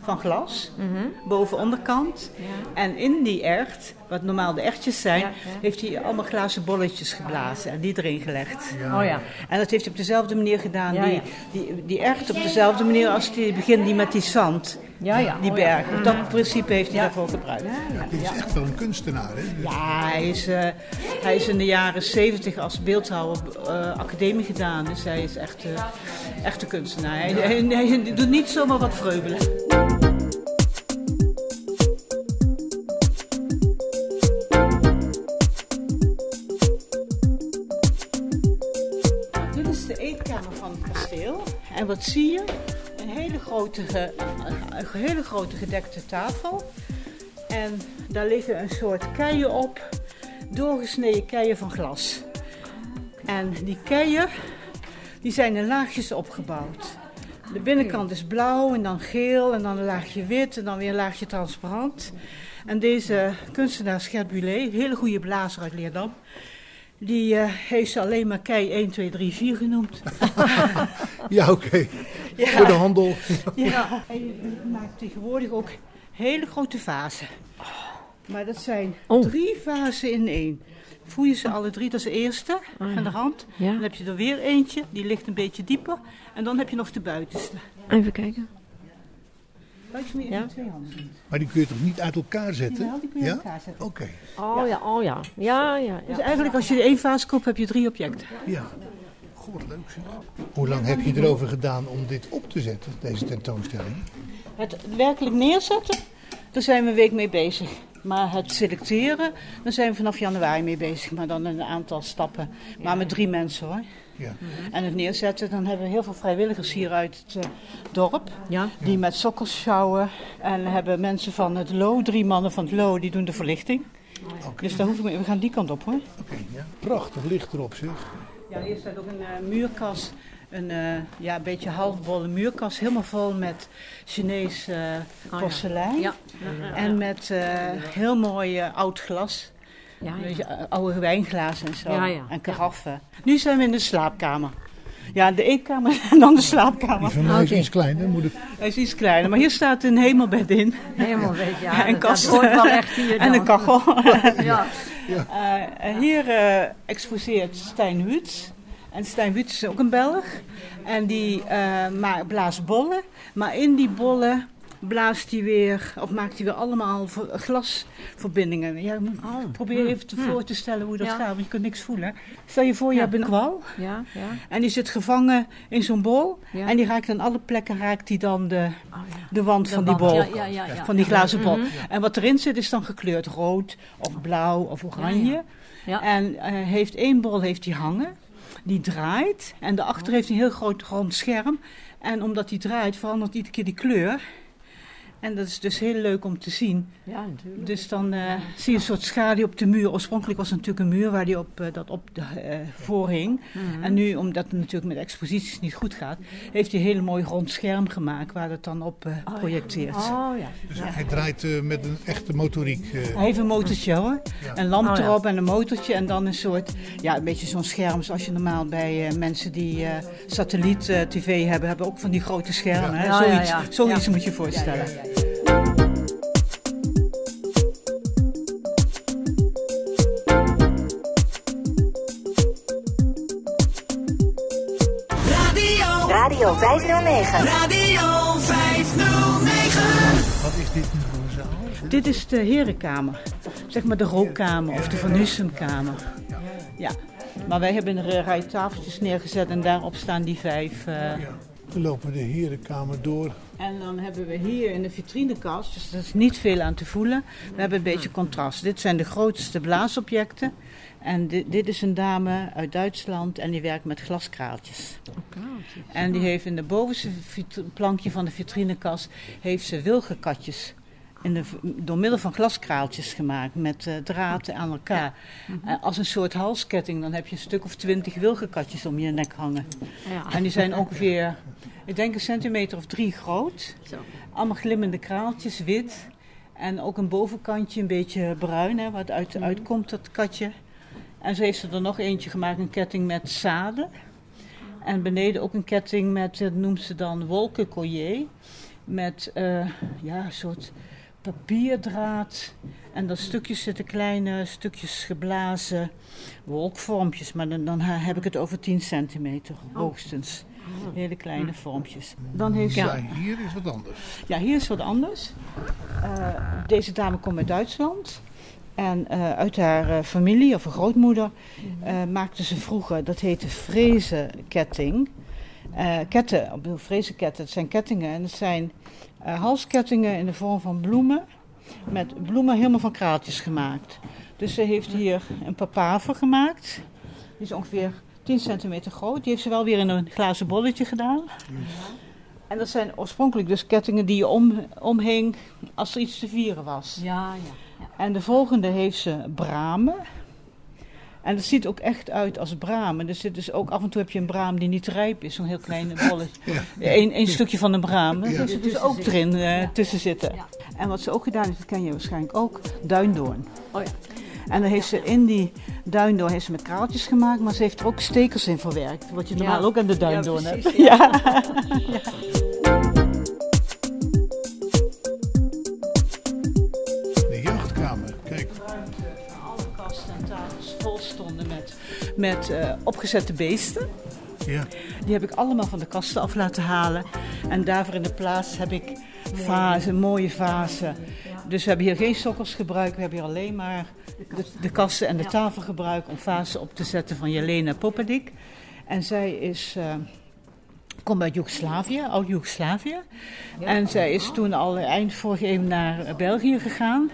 van glas, Mhm. boven onderkant. Ja. En in die echt, wat normaal de echtjes zijn, Ja, ja. heeft hij allemaal glazen bolletjes geblazen en die erin gelegd. Oh ja. En dat heeft hij op dezelfde manier gedaan, Ja, die, ja. die, die echt op dezelfde manier als die begint die met die zand, Ja, ja. die Oh ja. berg. Dat principe heeft hij daarvoor gebruikt. Dit is echt wel een kunstenaar, hè? Ja, hij is, eh, hij is in de jaren 70 als beeldhouwer eh, academie gedaan. Dus hij is echt, echt een kunstenaar. Hij, hij, hij doet niet zomaar wat vreubelen. En wat zie je? Een hele grote, een hele grote gedekte tafel. En daar liggen een soort keien op, doorgesneden keien van glas. En die keien, die zijn in laagjes opgebouwd. De binnenkant is blauw en dan geel en dan een laagje wit en dan weer een laagje transparant. En deze kunstenaar Gert een hele goede blazer uit Leerdam, die eh, heeft ze alleen maar kei 1, 2, 3, 4 genoemd. [LAUGHS] Ja, oké. Ja. Voor de handel. Ja, en je maakt tegenwoordig ook hele grote vazen. Maar dat zijn Oh. drie vazen in één. Voel je ze alle drie, dat is de eerste Oh ja. aan de rand. Ja. Dan heb je er weer eentje, die ligt een beetje dieper. En dan heb je nog de buitenste. Even kijken. Buik je me even Ja. in twee handen doen. Maar die kun je toch niet uit elkaar zetten? Jawel, die kun je ja? uit elkaar zetten. Oké, Oh ja, oh ja. Ja, ja. Dus ja. eigenlijk als je de één vaas koopt, heb je drie objecten. ja. Goh, wat leuk zeg. Hoe lang heb je erover gedaan om dit op te zetten, deze tentoonstelling? Het werkelijk neerzetten, daar zijn we een week mee bezig. Maar het selecteren, daar zijn we vanaf januari mee bezig. Maar dan een aantal stappen. Maar met drie mensen hoor. Ja. En het neerzetten, dan hebben we heel veel vrijwilligers hier uit het eh, dorp. Ja. Die met sokkels sjouwen. En we hebben mensen van het LO, drie mannen van het LO, die doen de verlichting. Dus daar hoeven we, we gaan die kant op hoor. oké, ja. Prachtig licht erop zeg. Ja, hier staat ook een eh, muurkas. Een eh, ja, een beetje halfbolle muurkas. Helemaal vol met Chinees eh, ja. porselein. Ja. Ja, ja. En met eh, heel mooi oud glas. Ja, ja. oude wijnglazen en zo. Ja, ja. En karaffen. Nu zijn we in de slaapkamer. Ja, de eetkamer [LAUGHS] en dan de slaapkamer. Die van mij is iets kleiner, moet ik... Hij is iets kleiner, maar hier staat een hemelbed in. Weet ja. Ja, [LAUGHS] en kast. Dat hoort wel echt hier En een kachel. Ja. [LAUGHS] Eh, hier eh, exposeert Stijn Wütz. En Stijn Wütz is ook een Belg. En die eh, ma- blaast bollen. Maar in die bollen blaast hij weer, of maakt hij weer allemaal ver- glasverbindingen. Ja, Oh. probeer even te Hm. voor te stellen hoe dat gaat, want je kunt niks voelen. Stel je voor, je hebt een kwal. Ja, ja. En die zit gevangen in zo'n bol. En die raakt aan alle plekken raakt die dan de, Oh, de wand van die bol. Van die glazen bol. Mhm. En wat erin zit is dan gekleurd rood of blauw of oranje. Ja. En eh, heeft één bol heeft hij hangen. Die draait. En daarachter heeft hij een heel groot rond scherm. En omdat die draait verandert iedere keer die kleur. En dat is dus heel leuk om te zien. Ja, natuurlijk. Dus dan eh, zie je een soort schaduw op de muur. Oorspronkelijk was het natuurlijk een muur waar die op, eh, dat op de, eh, voor hing. Mhm. En nu, omdat het natuurlijk met exposities niet goed gaat, heeft hij een hele mooi rond scherm gemaakt waar het dan op ja. projecteert. Oh ja. Dus hij draait met een echte motoriek. eh. Hij heeft een motortje hoor. Ja. Een lamp Oh, ja. erop en een motortje. En dan een soort, ja, een beetje zo'n scherm zoals je normaal bij mensen die eh, satelliet-tv hebben, hebben ook van die grote schermen. Hè? Zoiets ja. zoiets Ja. moet je je voorstellen. Radio. Radio 509. Radio 509. Wat is dit nu voor een zaal? Dit is de herenkamer. Zeg maar de rookkamer of de Van Hussumkamer. Ja. Maar wij hebben een rij tafeltjes neergezet en daarop staan die vijf. eh, We lopen de herenkamer door. En dan hebben we hier in de vitrinekast, dus dat is niet veel aan te voelen. We hebben een beetje contrast. Dit zijn de grootste blaasobjecten. En dit, dit is een dame uit Duitsland en die werkt met glaskraaltjes. En die heeft in de bovenste plankje van de vitrinekast heeft ze wilgenkatjes in de, door middel van glaskraaltjes gemaakt met eh draad aan elkaar. Eh, als een soort halsketting, dan heb je een stuk of twintig wilgenkatjes om je nek hangen. Ja. En die zijn ongeveer, ik denk een centimeter of drie groot. Zo. Allemaal glimmende kraaltjes, wit. En ook een bovenkantje een beetje bruin, hè, wat uit, uitkomt, dat katje. En ze heeft er nog eentje gemaakt, een ketting met zaden. En beneden ook een ketting met, dat noemt ze dan wolkencollier. Met eh, ja, een soort papierdraad. En dat stukjes zitten kleine stukjes geblazen wolkvormpjes. Maar dan, dan heb ik het over 10 centimeter hoogstens. Hele kleine vormpjes. Dan heeft ze Ja, hier is wat anders. ja, hier is wat anders. Eh, deze dame komt uit Duitsland. En eh, uit haar eh, familie, of haar grootmoeder, eh, maakte ze vroeger, dat heette frezenketting. Ketten, bedoel, frezenketten, het zijn kettingen. En het zijn halskettingen in de vorm van bloemen. Met bloemen helemaal van kraaltjes gemaakt. Dus ze heeft hier een papaver gemaakt. Die is ongeveer 10 centimeter groot. Die heeft ze wel weer in een glazen bolletje gedaan. En dat zijn oorspronkelijk dus kettingen die je om, omhing als er iets te vieren was. Ja, ja. En de volgende heeft ze bramen. En dat ziet ook echt uit als bramen. Er zit dus ook af en toe heb je een braam die niet rijp is, zo'n heel klein [LAUGHS] bolletje. Eén een stukje van een braam. Daar Ja. zit dus ook erin eh, tussen zitten. Ja. En wat ze ook gedaan heeft, dat ken je waarschijnlijk ook, duindoorn. Oh ja. En dan heeft ze in die duindoorn heeft ze met kraaltjes gemaakt, maar ze heeft er ook stekers in verwerkt. Wat je normaal Ja. ook aan de Ja, duindoorn precies, hebt. ja. [LAUGHS] [LAUGHS] met, eh, opgezette beesten. Ja. Die heb ik allemaal van de kasten af laten halen. En daarvoor in de plaats heb ik vazen, mooie vazen. Dus we hebben hier geen sokkels gebruikt. We hebben hier alleen maar de, de kasten en de tafel gebruikt om vazen op te zetten van Jelena Popadik. En zij is... eh, komt uit Joegoslavië, oud Joegoslavië. En zij is toen al eind vorige eeuw naar België gegaan.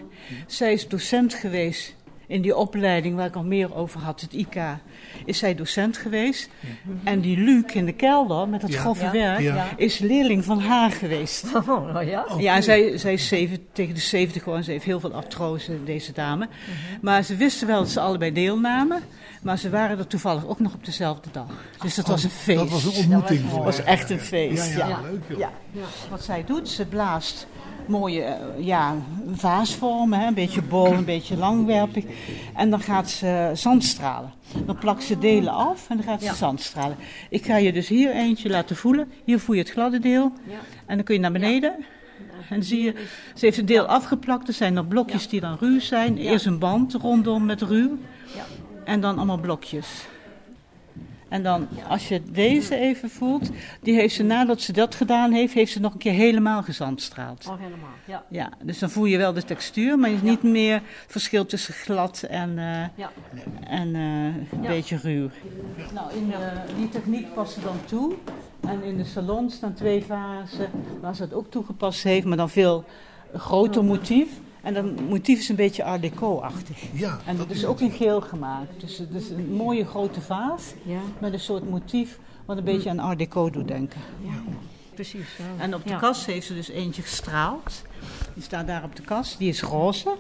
Zij is docent geweest in die opleiding waar ik al meer over had, het IK. Is zij docent geweest. En die Luc in de kelder met het Ja. grove Ja. werk Ja. is leerling van haar geweest. Oh, nou ja. Ja, en zij, zij is zeven, tegen de 70 geworden. Ze heeft heel veel artrose, deze dame. Maar ze wisten wel dat ze allebei deelnamen. Maar ze waren er toevallig ook nog op dezelfde dag. Dus dat was een feest. Dat was een ontmoeting. Dat voor was echt een feest. Ja, ja, ja. leuk joh. Ja. Wat zij doet, ze blaast mooie eh, ja, vaasvormen, hè, een beetje bol, een beetje langwerpig. En dan gaat ze zandstralen. Dan plakt ze delen af en dan gaat ze zandstralen. Ik ga je dus hier eentje laten voelen. Hier voel je het gladde deel. En dan kun je naar beneden. En dan zie je, ze heeft een deel afgeplakt. Er zijn nog blokjes die dan ruw zijn. Eerst een band rondom met ruw. En dan allemaal blokjes. En dan, als je deze even voelt, die heeft ze nadat ze dat gedaan heeft, heeft ze nog een keer helemaal gezandstraald. Oh, helemaal. Ja. Ja, dus dan voel je wel de textuur, maar je niet meer verschil tussen glad en, eh, Ja. en eh, een Ja. beetje ruw. Nou, in de, die techniek past ze dan toe. En in de salon staan twee vazen waar ze het ook toegepast heeft, maar dan veel groter motief. En dat motief is een beetje art deco-achtig. Ja, En dat is ook in geel gemaakt. Dus het is een mooie grote vaas Ja, met een soort motief wat een beetje aan art deco doet denken. precies. ja. En op de Ja. kast heeft ze dus eentje gestraald. Die staat daar op de kast. Die is roze.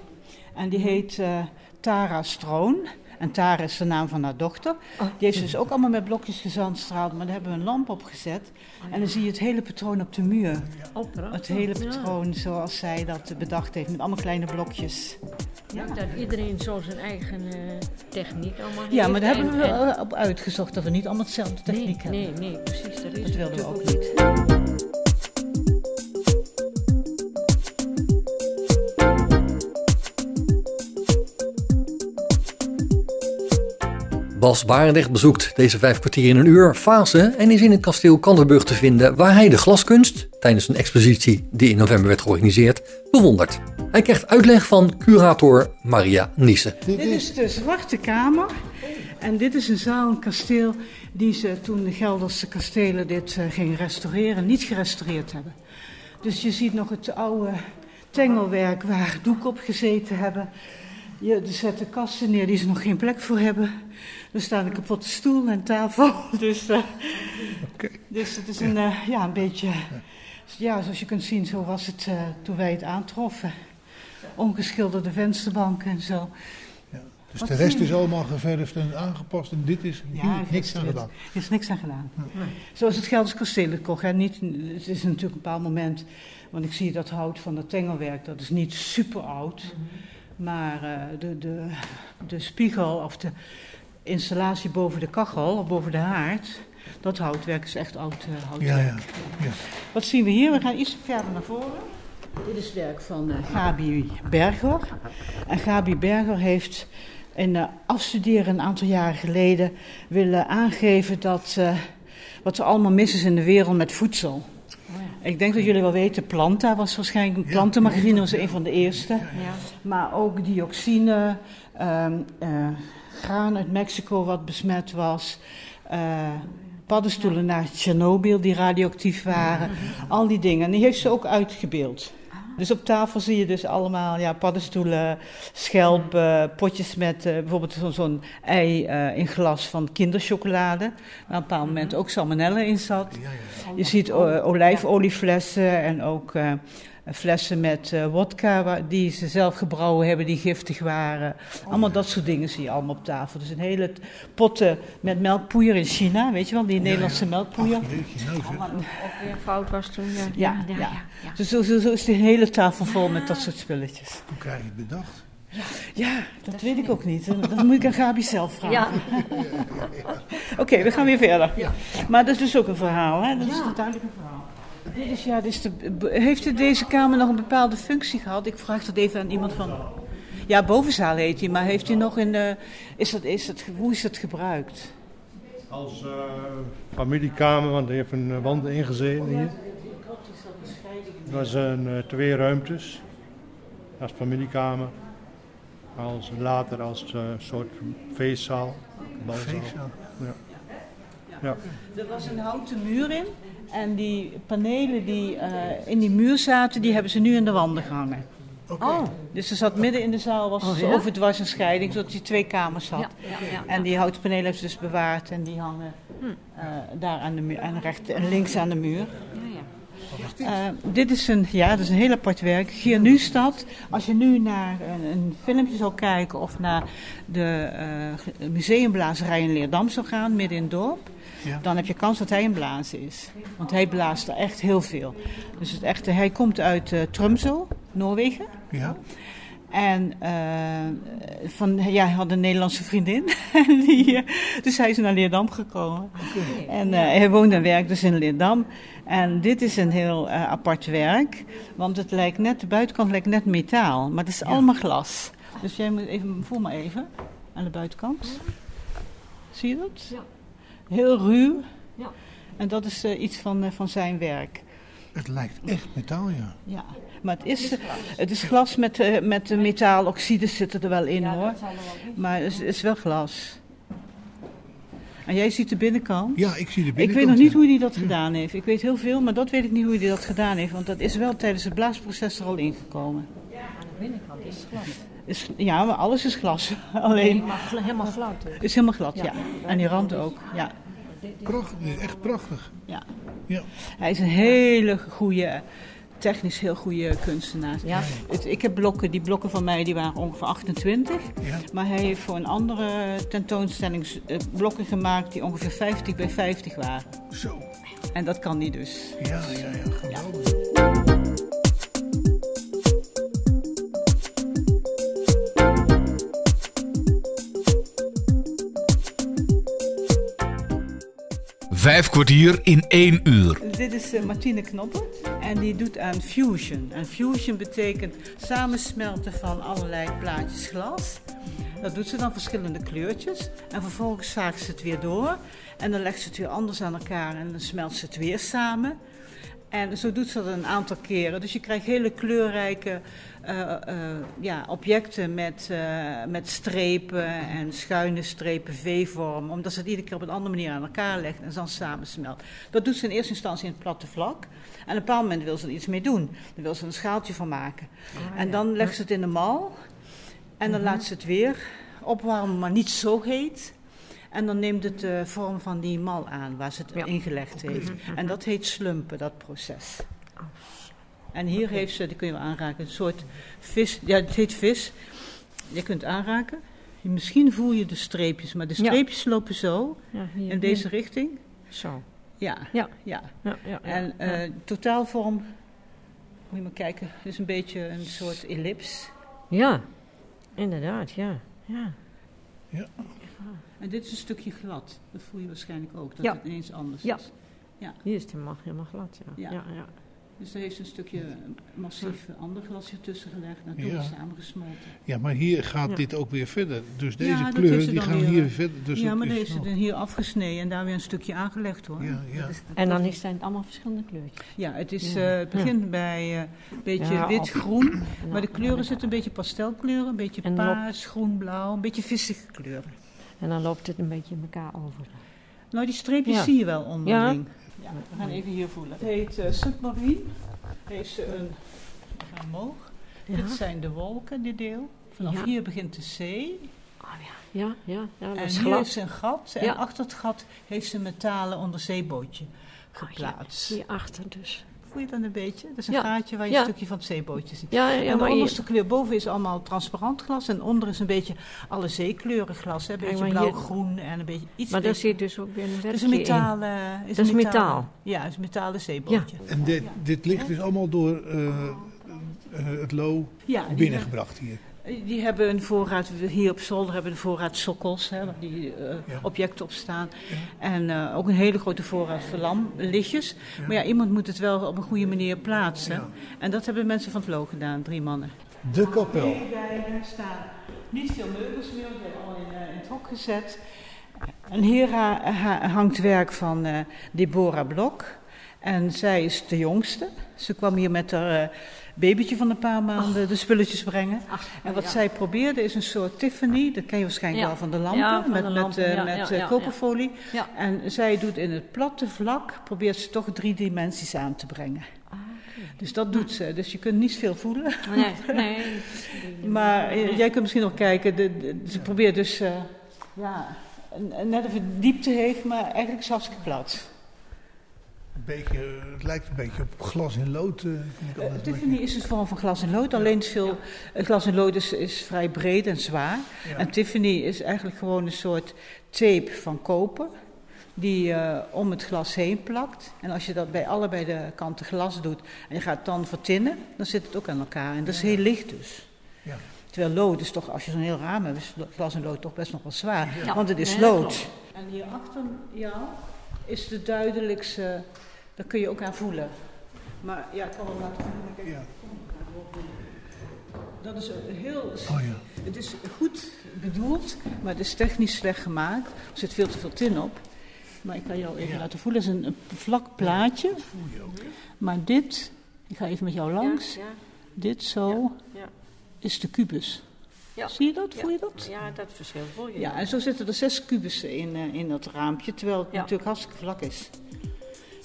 En die heet eh, Tara Stroon. En Tara is de naam van haar dochter. Die heeft ze dus ook allemaal met blokjes gezandstraald. Maar daar hebben we een lamp op gezet. En dan zie je het hele patroon op de muur. Oh. Het hele patroon zoals zij dat bedacht heeft. Met allemaal kleine blokjes. Ja, dat iedereen zo zijn eigen eh, techniek allemaal heeft. Ja, maar daar En- hebben we en- op uitgezocht. Dat we niet allemaal dezelfde techniek nee, hebben. nee, nee, precies. Dat, is Dat wilden we ook niet. Bas Barendrecht bezoekt deze vijf kwartier in een uur fase en is in het kasteel Kanderburg te vinden waar hij de glaskunst, tijdens een expositie die in november werd georganiseerd, bewondert. Hij krijgt uitleg van curator Maria Niese. Dit is de Zwarte Kamer. En dit is een zaal, een kasteel, die ze toen de Gelderse kastelen dit eh, gingen restaureren, niet gerestaureerd hebben. Dus je ziet nog het oude tengelwerk waar doek op gezeten hebben. Je, er zetten kasten neer die ze nog geen plek voor hebben. Er staat een kapotte stoel en tafel. [LAUGHS] Dus, eh, Oké. dus het is een, eh, ja, een beetje, ja, zoals je kunt zien, zo was het eh, toen wij het aantroffen. Ongeschilderde vensterbanken en zo. Dus Wat de rest is allemaal geverfd en aangepast en dit is hier Ja, niks aan er gedaan. is niks aan gedaan. Zoals het Gelders kasteel het kocht. Hè. Niet, het is natuurlijk een bepaald moment, want ik zie dat hout van dat tengelwerk, dat is niet super oud. Maar eh, de, de, de spiegel of de installatie boven de kachel, of boven de haard, dat houtwerk is echt oud eh, houtwerk. Ja, ja. ja. Wat zien we hier? We gaan iets verder naar voren. Dit is het werk van eh, Gabi Berger. En Gabi Berger heeft in eh, afstuderen een aantal jaren geleden willen aangeven dat wat er allemaal mis is in de wereld met voedsel. Ik denk dat jullie wel weten, Planta was waarschijnlijk, plantenmagazine was een van de eerste. Ja. Maar ook dioxine, ehm, eh, graan uit Mexico wat besmet was. eh, paddenstoelen naar Tsjernobyl die radioactief waren. Al die dingen. En die heeft ze ook uitgebeeld. Dus op tafel zie je dus allemaal ja, paddenstoelen, schelpen, potjes met eh, bijvoorbeeld zo- zo'n ei eh, in glas van kinderchocolade. Waar op een bepaald moment ook salmonella in zat. Je ziet olijfolieflessen en ook flessen met eh wodka die ze zelf gebrouwen hebben die giftig waren. Allemaal dat soort dingen zie je allemaal op tafel. Dus een hele potten met melkpoeier in China, weet je wel, die Nederlandse melkpoeier. Ach, jeetje, nou weer fout was toen. Ja, Ja, ja, ja. ja, ja. Dus zo, zo, zo is de hele tafel vol met dat soort spulletjes. Hoe krijg je het bedacht? Ja, dat weet ik ook niet. Dat moet ik aan Gabi zelf vragen. Ja. [LAUGHS] Oké, we gaan weer verder. Maar dat is dus ook een verhaal, hè? Dat is een duidelijk een verhaal. Dit is, ja, dit is de, heeft het deze kamer nog een bepaalde functie gehad? Ik vraag dat even aan iemand van... Ja, bovenzaal heet hij, maar heeft hij nog een... eh, is dat, is dat, hoe is dat gebruikt? Als eh, familiekamer, want die heeft een eh, wand ingezeten hier. Dat zijn eh, twee ruimtes. Als familiekamer. Als, later als eh, soort feestzaal. balzaal. Feestzaal. Ja. ja. Er was een houten muur in. En die panelen die eh, in die muur zaten, die hebben ze nu in de wanden gehangen. Oh, Dus er zat midden in de zaal, was Oh, ja? overdwars een scheiding, zodat hij twee kamers had. ja, ja, ja. En die houten panelen hebben ze dus bewaard en die hangen eh, daar aan de muur, en rechts en links aan de muur. Eh, dit is een, ja, dat is een heel apart werk. Hier nu stad. Als je nu naar een, een filmpje zou kijken of naar de eh, museumblazerij in Leerdam zou gaan, midden in het dorp, Ja. dan heb je kans dat hij een blazer is. Want hij blaast er echt heel veel. Dus het echte, hij komt uit Tromsø, Noorwegen. Ja. En eh, van, ja, hij had een Nederlandse vriendin. [LAUGHS] En die, eh, dus hij is naar Leerdam gekomen. En eh, hij woont en werkt dus in Leerdam. En dit is een heel apart werk. Want het lijkt net, de buitenkant lijkt net metaal. Maar het is allemaal glas. Dus jij moet even, voel maar even aan de buitenkant. Zie je dat? Ja. Heel ruw. Ja. En dat is eh, iets van, eh, van zijn werk. Het lijkt echt metaal, ja. Ja, maar het is, eh, het is glas met, eh, met uh, metaaloxides zitten er wel in hoor. Maar het is, het is wel glas. En jij ziet de binnenkant. Ja, ik zie de ik binnenkant. weet nog niet ja. hoe hij dat gedaan heeft. Ik weet heel veel, maar dat weet ik niet hoe hij dat gedaan heeft. Want dat is wel tijdens het blaasproces er al ingekomen. Aan de binnenkant is glas. Is, ja, maar alles is glas. [LAUGHS] Alleen Maar gl- helemaal glad. is helemaal glad, ja. Ja. En die rand ook, ja. Prachtig, dit is echt prachtig. ja. Ja. Hij is een hele goede, technisch heel goede kunstenaar. Ja. Het- Ik heb blokken, die blokken van mij die waren ongeveer 28. Ja. Maar hij heeft voor een andere tentoonstelling eh, blokken gemaakt die ongeveer 50 bij 50 waren. Zo. En dat kan hij dus. Ja, ja, ja, geweldig. Vijf kwartier in één uur. Dit is eh, Martine Knoppert en die doet aan fusion. En fusion betekent samensmelten van allerlei plaatjes glas. Dat doet ze dan verschillende kleurtjes. En vervolgens zaagt ze het weer door. En dan legt ze het weer anders aan elkaar en dan smelt ze het weer samen. En zo doet ze dat een aantal keren. Dus je krijgt hele kleurrijke eh, eh, ja, objecten met, eh, met strepen en schuine strepen, V-vorm. Omdat ze het iedere keer op een andere manier aan elkaar legt en dan samensmelt. Dat doet ze in eerste instantie in het platte vlak. En op een bepaald moment wil ze er iets mee doen. Dan wil ze een schaaltje van maken. en dan legt ze het in de mal. En dan laat ze het weer opwarmen, maar niet zo heet. En dan neemt het de vorm van die mal aan waar ze het Ja. ingelegd heeft. En dat heet slumpen, dat proces. En hier heeft ze, die kun je aanraken, een soort vis. Ja, het heet vis. Je kunt aanraken. Misschien voel je de streepjes, maar de Ja. streepjes lopen zo, hier, in deze hier. richting. Zo. Ja, Ja. ja. Ja. En eh, totaalvorm, moet je maar kijken, is een beetje een soort ellips. ja, inderdaad, ja. ja. En dit is een stukje glad. Dat voel je waarschijnlijk ook, dat Ja. het ineens anders Ja. is. Hier is het helemaal, helemaal glad, ja. Ja. ja. Dus daar heeft een stukje massief ander glasje tussen gelegd en toen Ja. is het samengesmolten. Ja, maar hier gaat Ja. dit ook weer verder. Dus deze kleuren die dan gaan weer, hier verder. Dus ja, maar dan is nog- het hier afgesneden en daar weer een stukje aangelegd hoor. Ja, ja. En dan is, zijn het allemaal verschillende kleurtjes. Ja, het, is, Ja. eh, het begint bij eh, een beetje Ja, wit, op- groen. En Maar dan- de kleuren zitten een beetje pastelkleuren, een beetje En paars, groen, blauw, een beetje vissige kleuren. En dan loopt het een beetje in elkaar over. Nou, die streepjes Ja. zie je wel onderling. Ja. we gaan even hier voelen. Het heet uh, submarine. Heeft ze een, we gaan omhoog. Ja. Dit zijn de wolken, dit deel. Vanaf Ja. hier begint de zee. Oh, ja, ja, ja, ja dat en is hier heeft ze een gat. En Ja. achter het gat heeft ze een metalen onderzeebootje Oh, geplaatst. ja, Hierachter dus. Voel je dat een beetje? Dat is een Ja. gaatje waar je Ja. een stukje van het zeebootje ziet. Ja, ja, en de je- onderste kleur boven is allemaal transparant glas. En onder is een beetje alle zeekleuren glas. Hè? Een beetje blauw-groen en een beetje iets maar daar zit dus ook weer een werkje is een metalen... Is Dat is een metaal. Ja, het is een metalen zeebootje. En dit, dit licht is allemaal door eh, eh, het lo Ja, die, binnengebracht hier. Die hebben een voorraad, hier op zolder hebben een voorraad sokkels, hè, waar die eh, Ja. objecten op staan. En eh, ook een hele grote voorraad verlamlichtjes. Maar ja, iemand moet het wel op een goede manier plaatsen. Ja. En dat hebben mensen van het Lo gedaan, drie mannen. De kapel. Bij staan niet veel meubels meer, die hebben al in, eh, in het hok gezet. En hier ha- ha- hangt werk van eh, Deborah Blok. En zij is de jongste. Ze kwam hier met haar eh, babytje van een paar maanden de spulletjes brengen. en wat ja. zij probeerde is een soort Tiffany. Dat ken je waarschijnlijk Ja. wel van de lampen. Ja, van met de met, lampen, eh, met eh, koperfolie. En zij doet in het platte vlak, probeert ze toch drie dimensies aan te brengen. Dus dat doet ze. Dus je kunt niet veel voelen. Nee, nee. [LAUGHS] Maar eh, jij kunt misschien nog kijken. De, de- ze probeert dus ja, net even diepte heeft, maar eigenlijk is het hartstikke plat. Beetje, het lijkt een beetje op glas in lood. een Tiffany is een vorm van glas en lood. Alleen is veel, het glas en lood is, is vrij breed en zwaar. Ja. En Tiffany is eigenlijk gewoon een soort tape van koper. Die eh, om het glas heen plakt. En als je dat bij allebei de kanten glas doet en je gaat het dan vertinnen, dan zit het ook aan elkaar. En dat is heel licht dus. Ja. Terwijl lood is toch, als je zo'n heel raam hebt, is glas en lood toch best nog wel zwaar. Ja. Want het is lood. En hier achter jou is de duidelijkste, daar kun je ook aan voelen. Maar ja, ik kan wel laten voelen. Kijk, Ja. dat is heel. Oh ja. Het is goed bedoeld, maar het is technisch slecht gemaakt. Er zit veel te veel tin op. Maar ik kan jou even laten voelen. Het is een, een vlak plaatje. Maar dit, ik ga even met jou langs. Ja, Dit zo ja. is de kubus. Ja. Zie je dat? Ja. Voel je dat? Ja, dat verschil voel je. Ja, en zo zitten er zes kubussen in, eh, in dat raampje, terwijl het Ja. natuurlijk hartstikke vlak is.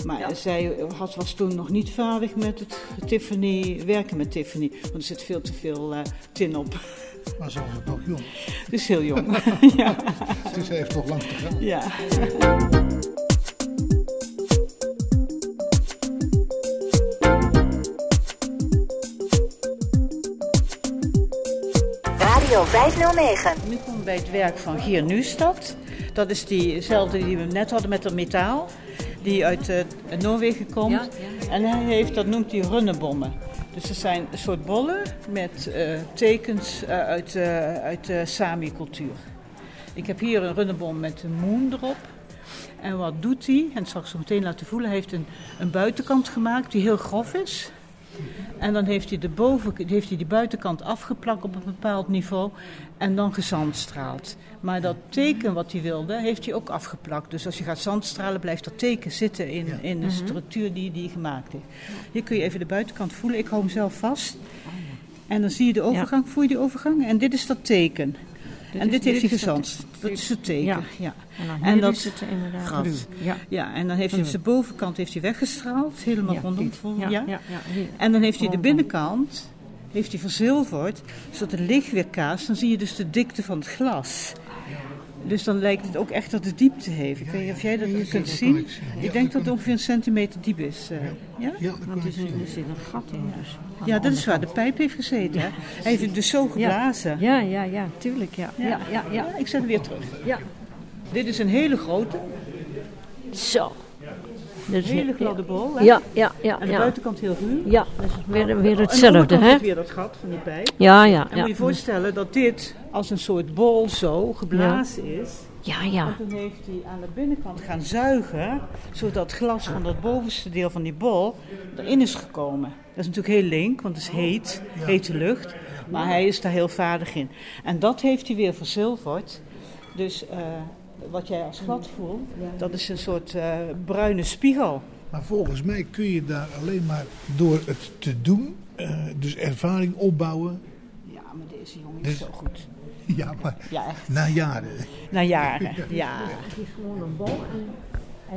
Maar Ja. zij had, was toen nog niet vaardig met het Tiffany, werken met Tiffany. Want er zit veel te veel eh, tin op. [LAUGHS] Maar ze was het nog jong. Dus heel jong. [LAUGHS] [LAUGHS] ja. Dus ze heeft nog lang te gaan. ja. Radio 509. Nu komen we bij het werk van Gier Nustad. Dat is diezelfde die we net hadden met het metaal. Die uit eh, Noorwegen komt. Ja, ja. En hij heeft, dat noemt hij runnebommen. Dus het zijn een soort bollen met eh, tekens eh, uit, uit de Sami-cultuur. Ik heb hier een runnebom met een moon erop. En wat doet hij? En dat zal ik zo meteen laten voelen. Hij heeft een, een buitenkant gemaakt die heel grof is. En dan heeft hij, de boven, heeft hij die buitenkant afgeplakt op een bepaald niveau en dan gezandstraald. Maar dat teken wat hij wilde, heeft hij ook afgeplakt. Dus als je gaat zandstralen, blijft dat teken zitten in, Ja. in de structuur die, die hij gemaakt heeft. Hier kun je even de buitenkant voelen. Ik hou hem zelf vast. En dan zie je de overgang. Voel je die overgang? En dit is dat teken. En dit heeft hij gezand. Dat is het teken. Ja. Ja. En dan En dat is het inderdaad. Ja. Ja, en dan heeft hij zijn bovenkant heeft hij weggestraald, helemaal Ja, rondom. vol- Ja, ja. ja, ja, hier. En dan heeft hij de binnenkant heeft hij verzilverd, zodat het licht weer kaast. Dan zie je dus de dikte van het glas. Dus dan lijkt het ook echt dat het diepte heeft. Ik weet niet of jij dat kunt dat zien. ik zien. Ja, Ik denk dat dat het ongeveer een centimeter diep is. eh, ja? Ja, dat Want er zit, een gat in. Dus ja, de dat is waar de pijp heeft gezeten. Hè? Hij heeft het dus zo Ja. geblazen. Ja, ja, ja, tuurlijk, ja. Ja, ja, ja. Ja, ik zet hem weer terug. ja. Dit is een hele grote, Zo. Is hele gladde bol. Hè? Ja, ja, ja. En de ja. buitenkant heel ruw. Ja, dat is weer, weer En de hetzelfde, hè? weer dat gat van die pijp. Ja, ja, En moet ja. je je voorstellen dat dit als een soort bol zo geblazen is. Ja, En ja. toen heeft hij aan de binnenkant gaan zuigen, zodat het glas van dat bovenste deel van die bol erin is gekomen. Dat is natuurlijk heel link, want het is heet, hete lucht. Maar hij is daar heel vaardig in. En dat heeft hij weer verzilverd. Dus eh, wat jij als glad voelt, dat is een soort eh, bruine spiegel. Maar volgens mij kun je daar alleen maar door het te doen, eh, dus ervaring opbouwen. Ja, maar deze jongen is Dus- zo goed. [LAUGHS] Ja, maar Ja, echt. na jaren. Na jaren, ja. Het is gewoon een bol. En,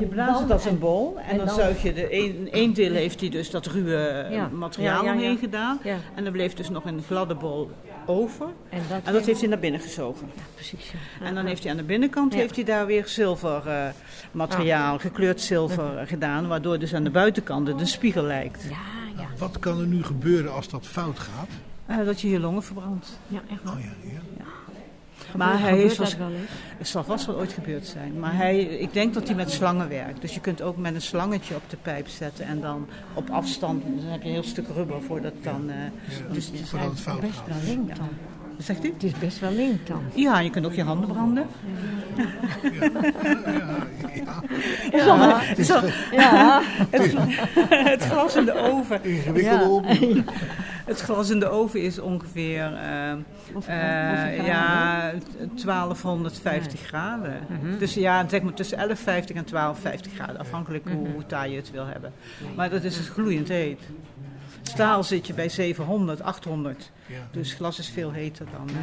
Je blaast het als een bol en, en dan, dan- zuig je de een, een deel heeft hij dus dat ruwe eh, Ja. materiaal Ja, ja, ja. omheen gedaan. Ja. En dan bleef dus nog een gladde bol over. En dat, En dat heeft hij naar binnen gezogen. precies. Ja. En dan heeft hij aan de binnenkant Ja. heeft hij daar weer zilver eh, materiaal, gekleurd zilver gedaan. Waardoor dus aan de buitenkant het een spiegel lijkt. Ja, ja, Wat kan er nu gebeuren als dat fout gaat? Eh, dat je je longen verbrandt. ja, echt. Oh ja, ja. Maar hij is dat was, wel eens? het zal vast wel ooit gebeurd zijn. Maar hij, ik denk dat hij met slangen werkt. Dus je kunt ook met een slangetje op de pijp zetten. En dan op afstand, dan heb je een heel stuk rubber voordat het dan... eh, dus voordat het fout Best wel link dan. Zegt u? Het is best wel link dan. Ja, je kunt ook je handen branden. Ja, Zo, ja. het glas in de oven. Ingewikkelde Ja. Het glas in de oven is ongeveer eh, Of- eh, ja, 1250 graden. Dus ja, zeg maar tussen 1150 en 1250 graden, afhankelijk hoe taai je het wil hebben. Maar dat is dus gloeiend heet. Staal zit je bij 700, 800. Ja. Dus glas is veel heter dan eh,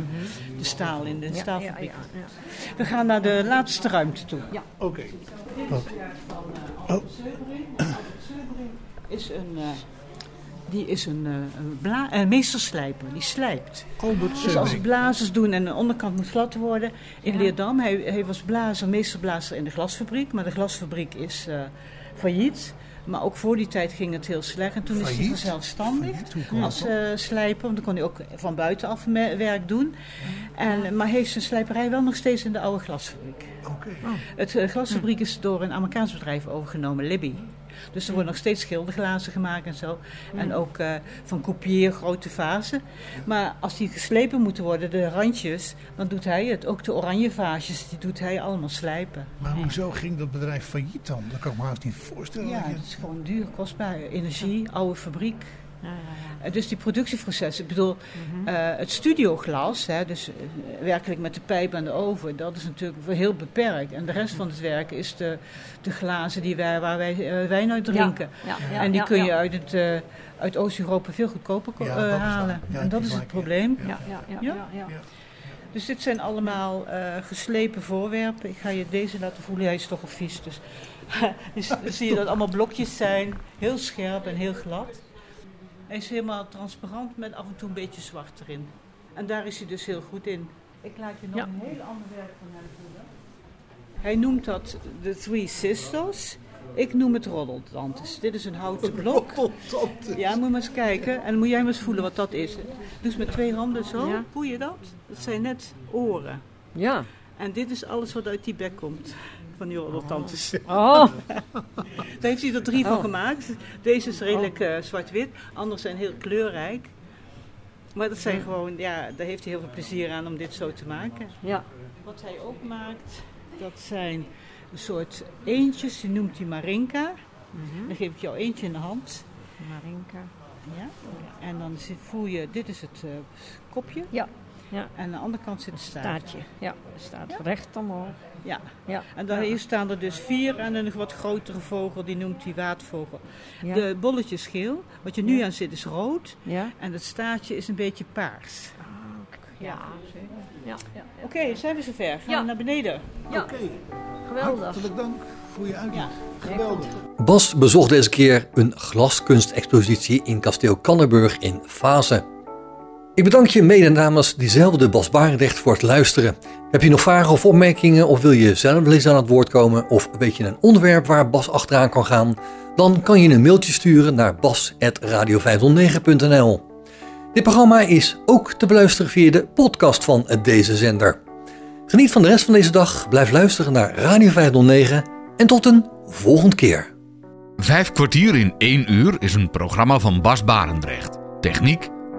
de staal in de Ja, ja, ja, staalfabriek. ja. We gaan naar de laatste ruimte toe. Oké. Wat? Oh, Is een, eh, die is een, eh, een, bla- een meesterslijper, die slijpt. Albert Dus als blazers doen en de onderkant moet glad worden. In Leerdam, hij, hij was blazer, meesterblazer in de glasfabriek. Maar de glasfabriek is eh, failliet. Maar ook voor die tijd ging het heel slecht. En toen is hij zelfstandig als dat? eh, slijper. Want dan kon hij ook van buitenaf werk doen. En, maar heeft zijn slijperij wel nog steeds in de oude glasfabriek. Oké. Het eh, glasfabriek is door een Amerikaans bedrijf overgenomen, Libby. Dus er worden nog steeds schilderglazen gemaakt en zo. En ook eh, van kopieer grote vazen. Maar als die geslepen moeten worden, de randjes, dan doet hij het. Ook de oranje vaasjes, die doet hij allemaal slijpen. Maar hoezo ging dat bedrijf failliet dan? Dat kan ik me haast niet voorstellen. Ja, dat is gewoon duur, kostbaar. Energie, oude fabriek. Ja, ja, ja. Eh, Dus die productieproces, ik bedoel, eh, het studioglas, hè, dus eh, werkelijk met de pijp en de oven, dat is natuurlijk heel beperkt. En de rest van het werk is de, de glazen die wij, waar wij wijn uit drinken. Ja, ja, en die ja, kun je uit, het, eh, uit Oost-Europa veel goedkoper Ja, dat halen. Ja, en dat is het probleem. Ja, ja, ja, Ja? ja, ja. Ja. Dus dit zijn allemaal eh, geslepen voorwerpen. Ik ga je deze laten voelen. Hij is toch al vies. Dus [LAUGHS] dus dan zie je dat allemaal blokjes zijn. Heel scherp en heel glad. Hij is helemaal transparant met af en toe een beetje zwart erin. En daar is hij dus heel goed in. Ik laat je nog Ja. een heel ander werk van hem voelen. Hij noemt dat de Three Sisters. Ik noem het roddeltantes. Dit is een houten [LAUGHS] blok. Ja, moet je maar eens kijken. En dan moet jij maar eens voelen wat dat is. Dus met twee handen zo. Ja. Voel je dat? Dat zijn net oren. Ja. En dit is alles wat uit die bek komt. Van die roddeltantes. Oh, [LAUGHS] Daar heeft hij er drie van Oh. gemaakt. Deze is redelijk eh, zwart-wit. Andere zijn heel kleurrijk. Maar dat zijn gewoon, ja, daar heeft hij heel veel plezier aan om dit zo te maken. ja. Wat hij ook maakt, dat zijn een soort eentjes, die noemt hij Marinka. Dan geef ik jou eentje in de hand. Marinka. Ja? En dan voel je, dit is het eh, kopje. Ja. Ja. En aan de andere kant zit staartje. Staartje. Ja, staat recht omhoog. Ja. Ja. En dan hier staan er dus vier en een wat grotere vogel, die noemt hij waadvogel. Ja. De bolletje is geel, wat je nu aan zit is rood. Ja. En het staartje is een beetje paars. Ja. Ja. Ja. Oké, zijn we zover? Gaan Ja. we naar beneden? ja. Oké. Geweldig. Hartelijk dank voor je uitleg. Geweldig. Bas bezocht deze keer een glaskunstexpositie in kasteel Kannenburg in Fase. Ik bedank je mede namens diezelfde Bas Barendrecht voor het luisteren. Heb je nog vragen of opmerkingen of wil je zelf eens aan het woord komen of weet je een onderwerp waar Bas achteraan kan gaan? Dan kan je een mailtje sturen naar bas.radio509.nl Dit programma is ook te beluisteren via de podcast van deze zender. Geniet van de rest van deze dag, blijf luisteren naar Radio 509 en tot een volgende keer. Vijf kwartier in één uur is een programma van Bas Barendrecht. Techniek